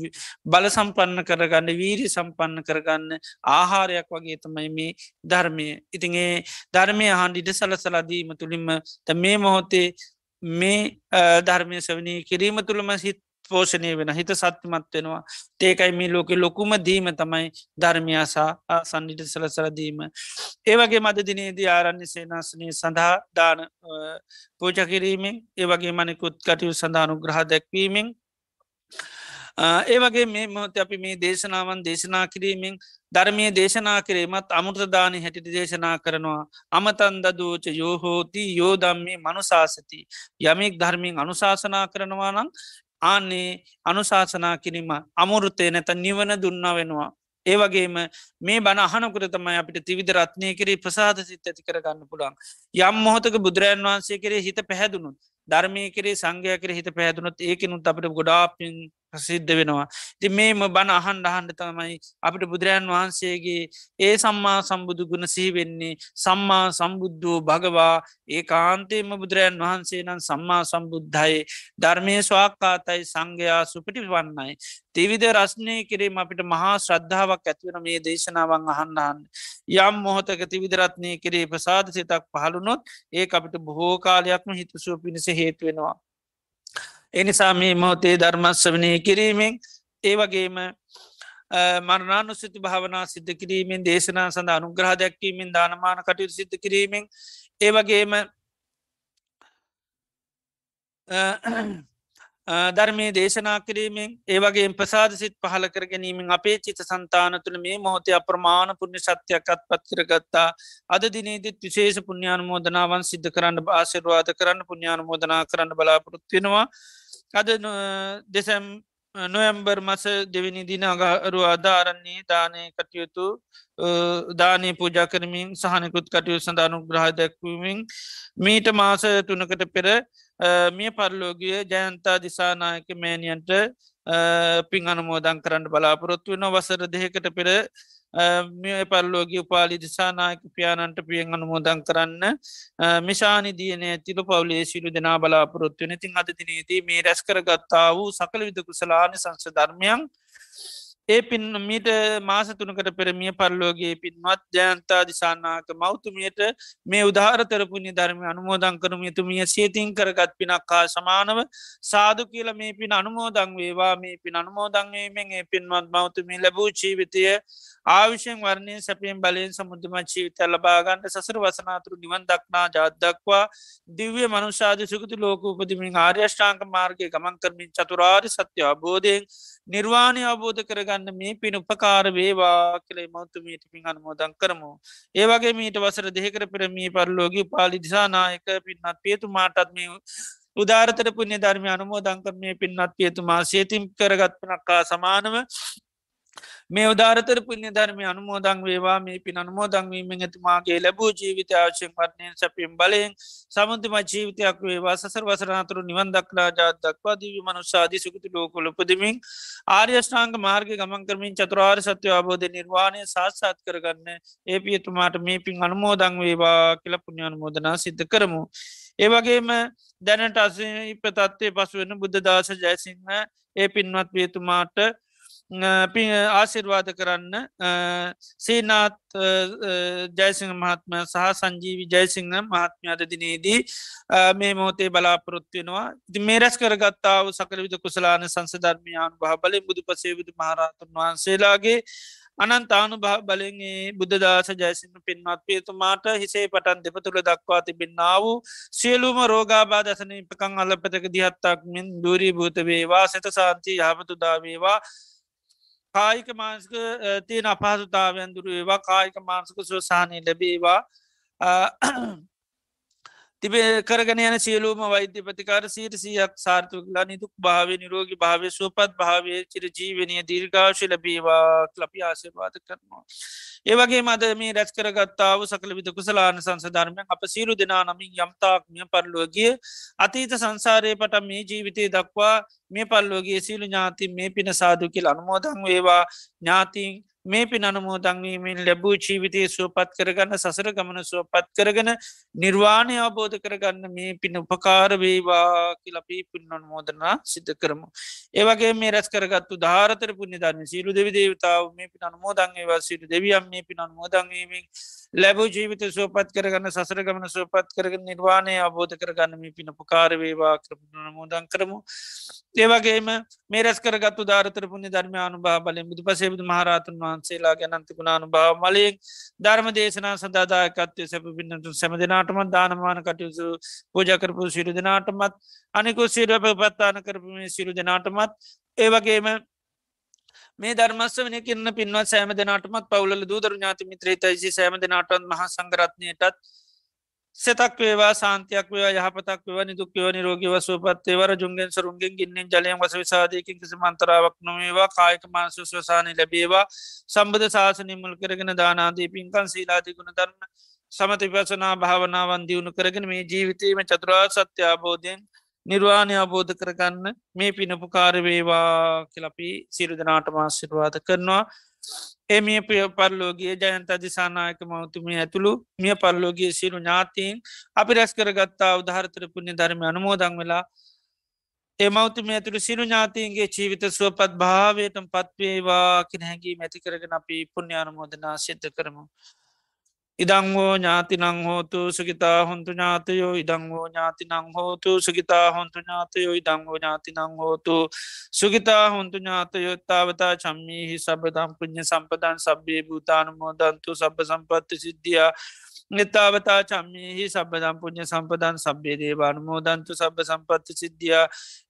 බල සම්පන්න කරගන්න වීරි සම්පන්න කරගන්න ආහාරයක් වගේ තමයි මේ ධර්මය. ඉතින්ඒ ධර්මය හන්ඩ ඉඩ සලසලදීම තුළින්ම මේ මොහොතේ මේ ධර්මය සවනී කිරීම තුළම හිත් පෝෂණය වෙන හිත සත්‍යමත් වෙනවා. ඒකයි මේ ලෝකෙ ලොකුම දීම තමයි ධර්මයාසා සන්නිට සලසරදීම ඒවගේ මද දිනේදී ආරණ්‍ය සේනාසනය සඳහා දාන පූජ කිරීමෙන් ඒවගේ මනෙකුත් කටයු සඳහනු ග්‍රහ දැක්වීමෙන් ඒවගේ මේ මොහොත අපි මේ දේශනාවන් දේශනා කිරීමෙන් ධර්මය දේශනා කිරීමත් අමුෘතදානය හැටිට දේශනා කරනවා. අමතන්ද දූච යෝහෝති යෝදම්මේ මනුසාසති. යමෙක් ධර්මින් අනුශාසනා කරනවා නම් ආන්නේ අනුශාසනා කිරීම අමුෘතය නැත නිවන දුන්න වෙනවා. ඒවගේම මේ බණ අහනකුර තමයි අපිට තිවිධ රත්නය කරේ ප්‍රසාද සිත් ඇති කරගන්න පුළන් යම් මොහොතක බුදුරජන් වහන්සේ කරේ හිත පැහැදුණුත් ධර්මය කරේ සංඝය කර හිත පැහැදුනොත් ඒකනුත් අපට ගොඩාපින් ප්‍රසිද්ධ වෙනවා. ති මේම බණ අහන් අහන්ඩ තමයි අපිට බුදුරජන් වහන්සේගේ ඒ සම්මා සම්බුදු ගුණ සිහිවෙන්නේ සම්මා සම්බුද්ධූ භගවා ඒ කාන්තේම බුදුරජන් වහන්සේ නම් සම්මා සම්බුද්ධයි ධර්මය ස්වාක්කාතයි සංඝයා සුපිටි වන්නයි. තිවිධ රශ්නය කිරීම අපිට මහා ශ්‍රද්ධාවක් ඇතිවන මේ දේශනාවන් අහන්ඩහන්න. යම් මොහොතක තිවිදරත්නය කරේ ප්‍රසාද සිතක් පහළුනොත් ඒ අපිට බොහෝ කාලයක්ම හිතසුව පිණිස හේතුවෙනවා. එනිසා මේ මොහොතේ ධර්මස්වනය කිරීමෙන් ඒ වගේම මරණානු සිති භාවනා සිද්ධ කිරීමෙන් දේශනා සඳ අනුග්‍රහ දැක්වීමෙන් දානමාන කටයුතු සිද්ධ කිරීමෙන් ඒ වගේම ධර්මය දේශනා කිරීමෙන් ඒවගේ ප්‍රසාද සිත් පහල කර ගැනීමෙන් අපේ චිත සන්තාන තුළ මේ මොහොතේ අප්‍රමාණ පුුණ්‍ය සත්‍යයක් අත් පත් කරගත්තා. අද දිනේදත් විශේෂ පුුණ්‍යාන මෝදනාවන් සිද්ධ කරන්න ආශිර්වාද කරන්න පුුණ්‍යාන මෝදනා කරන්න බලාපොරොත්වෙනවා අද දෙසැම් නොයම්බර් මස දෙවිනි දින අගරු අධාරන්නේ දානය කටයුතු දානය පූජා කරමින් සහනකුත් කටයු සඳානු ග්‍රහ දැක්වීමින් මීට මාස තුනකට පෙර මිය පරලෝගිය ජයන්තා දිසානායක මෑනියන්ට පින් අනමෝදන් කරන්න බලාපොරොත්තු වෙන වසර දෙහකට පෙර මිය පල්ලෝගේ උපාලි දිසානායක පියාණන්ට පියෙන් අනුමෝදන් කරන්න. මිශානි දියන ඇතිල පවලේ සිලු දෙනා බලාපොරොත්තු වෙන. තින් අද දිනේදී මේ රැස් කරගත්තා වූ සකල විද කුසලානි සංස ධර්මයන් ඒ පින් මීට මාස තුනකට පෙරමිය පරලෝගේ පින්වත් ජයන්තා දිසානාක මෞතුමියට මේ උදාරතරපුුණි ධර්ම අනුමෝදං කරම. තුමිය සේතින් කරගත් පිනක්කා සමානව සාදු කියල මේ පින් අනුමෝදං වේවා. මේ පින් අනුමෝදංවීමෙන් ඒ පින්වත් මෞතුමි ලැබූ ජීවිතය ආවිෂයෙන් වර්ණය සැපයෙන් බලයෙන් සමුද්‍රම ජීවිත ලබාගන්ට සසර වසනාතුරු නිවන් දක්නා ජාත්දක්වා දිව්‍ය මනුෂාද සුකතු ලෝක උපදමින් ආර්යෂ්ඨාංක මාර්ගය ගමන් කරමින් චතුරාරි සත්‍ය අබෝධයෙන් නිර්වාණය අබෝධ කරගන්න මේ පින් උපකාර වේවා කළේ මෞතුමීට පින් අනුමෝදන් කරමු. ඒවගේ මීට වසර දෙකර පෙරමී පරලෝගී පාලි දිසානායක පින්නත් පියතුමාටත් මේ උදාරතර පුුණ්‍ය ධර්මය අනුමෝදංකර මේ පින්නත් පියතුමා සේතිම් කරගත්පනක්කා සමානව මේ උදාරතර පුුණ්‍ය ධර්මය අනුමෝදං වේවා මේ පින් අනුමෝදංවීමෙන් ඇතුමාගේ ලැබූ ජීවිත ආශයෙන් පත්නයෙන් සැපිම් බලයෙන් සමන්තිම ජීවිතයක් වේවා සසර වසරනාතුරු නිවන් දක්ලා ජාත් දක්වා දීවි මනුස්සාදී සුකති ලෝකොල උපදමින් ආර්යෂ්ඨාංග මාර්ග ගමන් කරමින් චතුරාර් සත්‍ය අබෝධ නිර්වාණය සාත්සාත් කරගන්න ඒ පියතුමාට මේ පින් අනුමෝදං වේවා කියල පුුණ්‍ය අනුමෝදනා සිද්ධ කරමු. ඒවගේම දැනට අස ඉපතත්වය පසුවෙන බුද්ධ දාස ජයසිංහ ඒ පින්වත් පියතුමාට පි ආසිර්වාද කරන්න සේනාත් ජයසිංහ මහත්ම සහ සංජීවි ජයසිංහ මහත්මයාද දිනේදී මේ මෝතේ බලාපොරොත්වෙනවා ති මේ රැස් කරගත්තාව සකල විද කුසලාන සංසධර්මයන් බහ බල බුදු පසේවිදු මහරහතුන් වහන්සේලාගේ අනන්තානු බලගේ බුද්ධදාස ජයසිංහ පින්වත් පියතුමාට හිසේ පටන් දෙපතුළ දක්වා තිබෙන්න්නා වූ සියලුම රෝගාබා දසන පකං අල්ලපතක දිහත්තක් මෙන් දූරී භූත වේවා සත සාන්ති යහපතුදාවේවා කායික මාංස්ක තියෙන අපහසුතාවයන් දුරු ඒවා කායික මාංසක සුවසාහනය ලැබේවා. තිබේ කරගෙන යන සියලූම වෛද්‍ය ප්‍රතිකාර සීරසියක් සාර්ථකලා නිදුක් භාව නිරෝගි භාවය සුවපත් භාවය චිර ජීවනය දීර්ඝාශය ලබීවා ලපි ආශයවාද කරනවා. ඒවගේ මද මේ රැස් කරගත්තාව සකල විද කුසලාන සංසධර්මය අප සීරු දෙනා නමින් යම්තාක්මිය පරලුවගේ අතීත සංසාරය පට මේ ජීවිතය දක්වා මේ පල්ලෝගේ සීලු ඥාති මේ පින සාදුකිල් අනුමෝදං වේවා ඥාතින් මේ පින් අනුමෝදංවීමෙන් ලැබූ ජීවිතය සුවපත් කරගන්න සසර ගමන සුවපත් කරගෙන නිර්වාණය අවබෝධ කරගන්න මේ පින උපකාර වේවා කියලපී පින් අනුමෝදනා සිද්ධ කරමු. ඒවගේ මේ රැස් කරගත්තු ධාරතර පුුණි ධර්ම සීරු දෙවි දේවතාව මේ පින් අනුමෝදංගේවා සිරු දෙවියම් මේ පින් අනුමෝදංවීමෙන් ලැබූ ජීවිත සුවපත් කරගන්න සසර ගමන සුවපත් කරගන්න නිර්වාණය අවබෝධ කරගන්න මේ පින උපකාර වේවා කරපුන නමෝදන් කරමු. ඒවගේම මේ රැස් කරගත්තු ධාරතර පුුණි ධර්මයානු භා බලය බුදු පසේබුදු මහරතුන් වා වහන්සේලා ගැනන්තිකුණානු භාව මලින් ධර්ම දේශනා සඳදායකත්වය සැප පින්නතු සැම දෙනාටමත් දානමාන කටයුතු පූජකරපු සිරු දෙනාටමත් අනිකු සිරප පත්තාන කරපුම සිරු දෙනාටමත් ඒවගේම මේ ධර්මස්ව වනි කියන්න පින්වත් සෑම දෙනාටමත් පවුල දූදරු ඥාති මිත්‍රේතයිසි සෑම දෙනාටත් මහ සංගරත්නයටත් සෙතක් වේවා සාන්තියක් වේවා යහපතක් වේවා නිදුක් වේවා නිරෝගී වසුවපත් වර ජුන්ගෙන් සරුන්ගෙන් ගින්නෙන් ජලයෙන් වස විසාදයකින් කිසි මන්තරාවක් නොවේවා කායික මාසු ස්වසානය ලැබේවා සම්බධ ශාසනය මුල් කරගෙන දානාදී පින්කන් සීලාදී ගුණ ධර්ම සමති පසනා භාවනාවන් දියුණු කරගෙන මේ ජීවිතීම චතුරා සත්‍ය අබෝධයෙන් නිර්වාණය අබෝධ කරගන්න මේ පිනපු කාරවේවා කියලපි සිරුදනාට මාසිරවාද කරනවා එමිය පිය පරලෝගේ ජයන්ත දිසානායක මවතුමිය ඇතුළු මිය පරලෝගේ සිරු ඥාතීන් අපි රැස් කරගත්තා උදාහරතර පුුණ්‍ය ධර්ම අනුමෝදං වෙලා එමවතුම ඇතුරු සිරු ඥාතීන්ගේ ජීවිත සුවපත් භාවයටම පත්වේවා කින හැකි මැති කරගෙන අපි පුුණ්‍ය අනුමෝදනා සිද්ධ කරමු. ඉදංවෝ ඥාතිනං හෝතු සුගිතා හොන්තු ඥාතයෝ ඉදංවෝ ඥාතිනං හෝතු සුගිතා හොන්තු ඥාතයෝ ඉදංවෝ ඥාතිනං හෝතු සුගිතා හොන්තු ඥාතයොත්තාවතා චම්මීහි සබදම් පුුණ්්‍ය සම්පදන් සබ්බේ භූතානුමෝදන්තු සබ සම්පත්ති සිද්ධිය නිතාවතා චම්මීහි සබදම් පුුණ්්‍ය සම්පදන් සබ්බේ දේවානුමෝදන්තු සබ සම්පත්ති සිද්ධිය.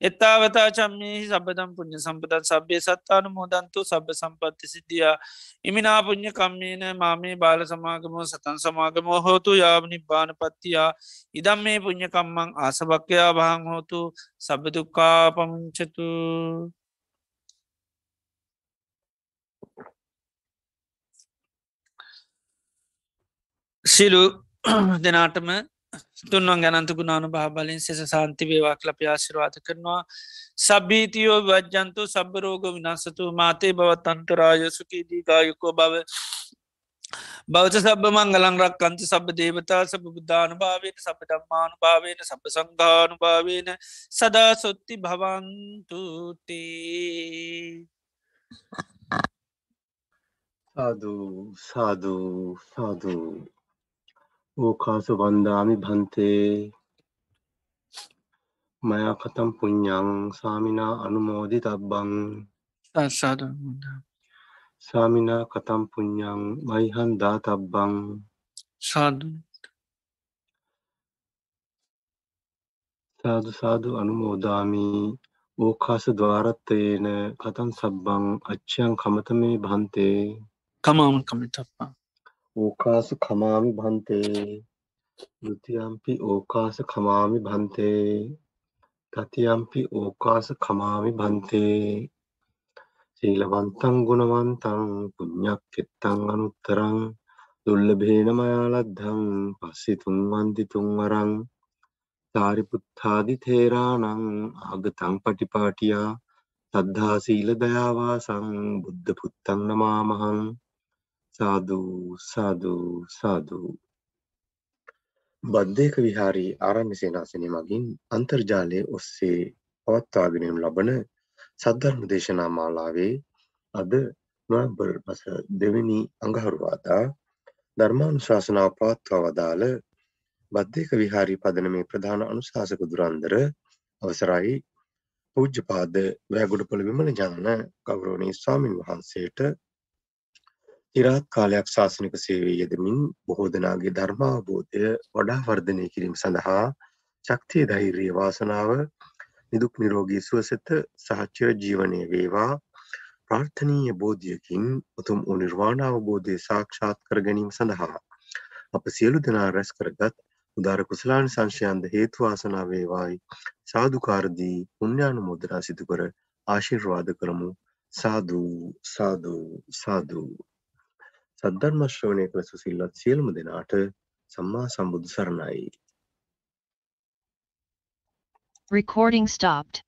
එත්තාවතා චම්මීහි සබදම් පුුණ්්‍ය සම්පදන් සබ්බේ සත්තානු මෝදන්තු සබ සම්පත්ති සිද්ධිය. ඉමිනා පුුණ්්‍ය කම්මේන මාමේ බාල සමාගමෝ සතන් සමාගමෝ හෝතු යාවනි බාන පත්තියා. ඉදම් මේ පුුණ්්‍යකම්මං ආසභක්කයා භාං හෝතු සබදුක්කා පමුංචතු සිලු දෙනාටම තුන්වන් ගැනන්තුකුණානු භාබලින් සෙස සාන්ති වේවාක් ලප ආශිරවාත කරනවා. සබීතියෝ වජ්ජන්තු සබරෝග විනාසතු මාතේ බවත් අන්තරායසුකීදී ගායුකෝ බව බෞත සබ මංගලං රක්කන්ත සබ දේවතා සබ බුද්ධාන භාවයට සබ දම්මානු භාවයට සබ සංඝානු භාවයන සදා සොත්ති භවන්තුතේ සාධූ සාධූ සාධූ ඕකාස වන්දාමි භන්තේ මයා කතම් පුඤ්ඤං සාමිනා අනුමෝදි තබ්බං සාධ සාමිනා කතම් පුඤ්ඤං මයිහන් දාතබ්බං සාධු සාදු සාදු අනුමෝදාමි ඕකාස ద్వාරත්තේන කතං සබ්බං අච්ඡයන් කමතමේ භන්තේ කමාම කමිතප්පා ඕකාස කමාමි භන්තේ ဒ ුතියම්පි ඕකාස කමාමි භන්තේ තතියම්පි ඕකාස කමාමි භන්තේ ශීලවන්තං ගුණවන්තං පුඤ්ඤක්ඛෙත්තං අනුත්තරං දුර්ලභේන මයා ලද්ධං පස්සිතුං වන්දිතුං වරං සාරිපුත්තාදි තේරාණං ආගතං පටිපාටියා සද්ධා සීල දයාවාසං බුද්ධ පුත්තං නමාමහං සාදු සාදු සාදු බද්දේක විහාරී ආරණ්‍ය සේනාසනය මගින් අන්තර්ජාලය ඔස්සේ පවත්වාගෙන යනු ලබන සද්ධර්ම දේශනා මාලාවේ අද නොවැම්බර් මස දෙවැනි අඟහරුවාදා ධර්මානුශාසනාව පවත්වා වදාළ බද්දේක විහාරී පදනමේ ප්‍රධාන අනුශාසක දුරන්දර අවසරයි පූජ්‍යපාද වැෑගොඩපොළ විමල ඥාන ගෞරවනීය ස්වාමින් වහන්සේට ඉරාත් කාලයක් ශාසනික සේවයේ යෙදමින් බොහෝ දෙනාගේ ධර්මාවබෝධය වඩා වර්ධනය කිරීම සඳහා ශක්තිය ධෛර්යය වාසනාව නිදුක් නිරෝගී සුවසෙත සහචර ජීවනය වේවා. ප්‍රාර්ථනීය බෝධියකින් උතුම් වූ නිර්වාණ අවබෝධය සාක්ෂාත් කර ගැනීම සඳහා අප සියලු දෙනා රැස් කරගත් උදාර කුසලාන සංශයන්ද හේතු වාසනා වේවායි. සාදුකාර දී පුණ්‍යානුමෝදනා සිදු කර ආශිර්වාද කරමු. සාදු සාදු සාදු. සද්ධර්ම ශ්‍රවණය කළ සුසිල්වත් සියලුම දෙනාට සම්මා සම්බුදු සරණයි Recording stopped.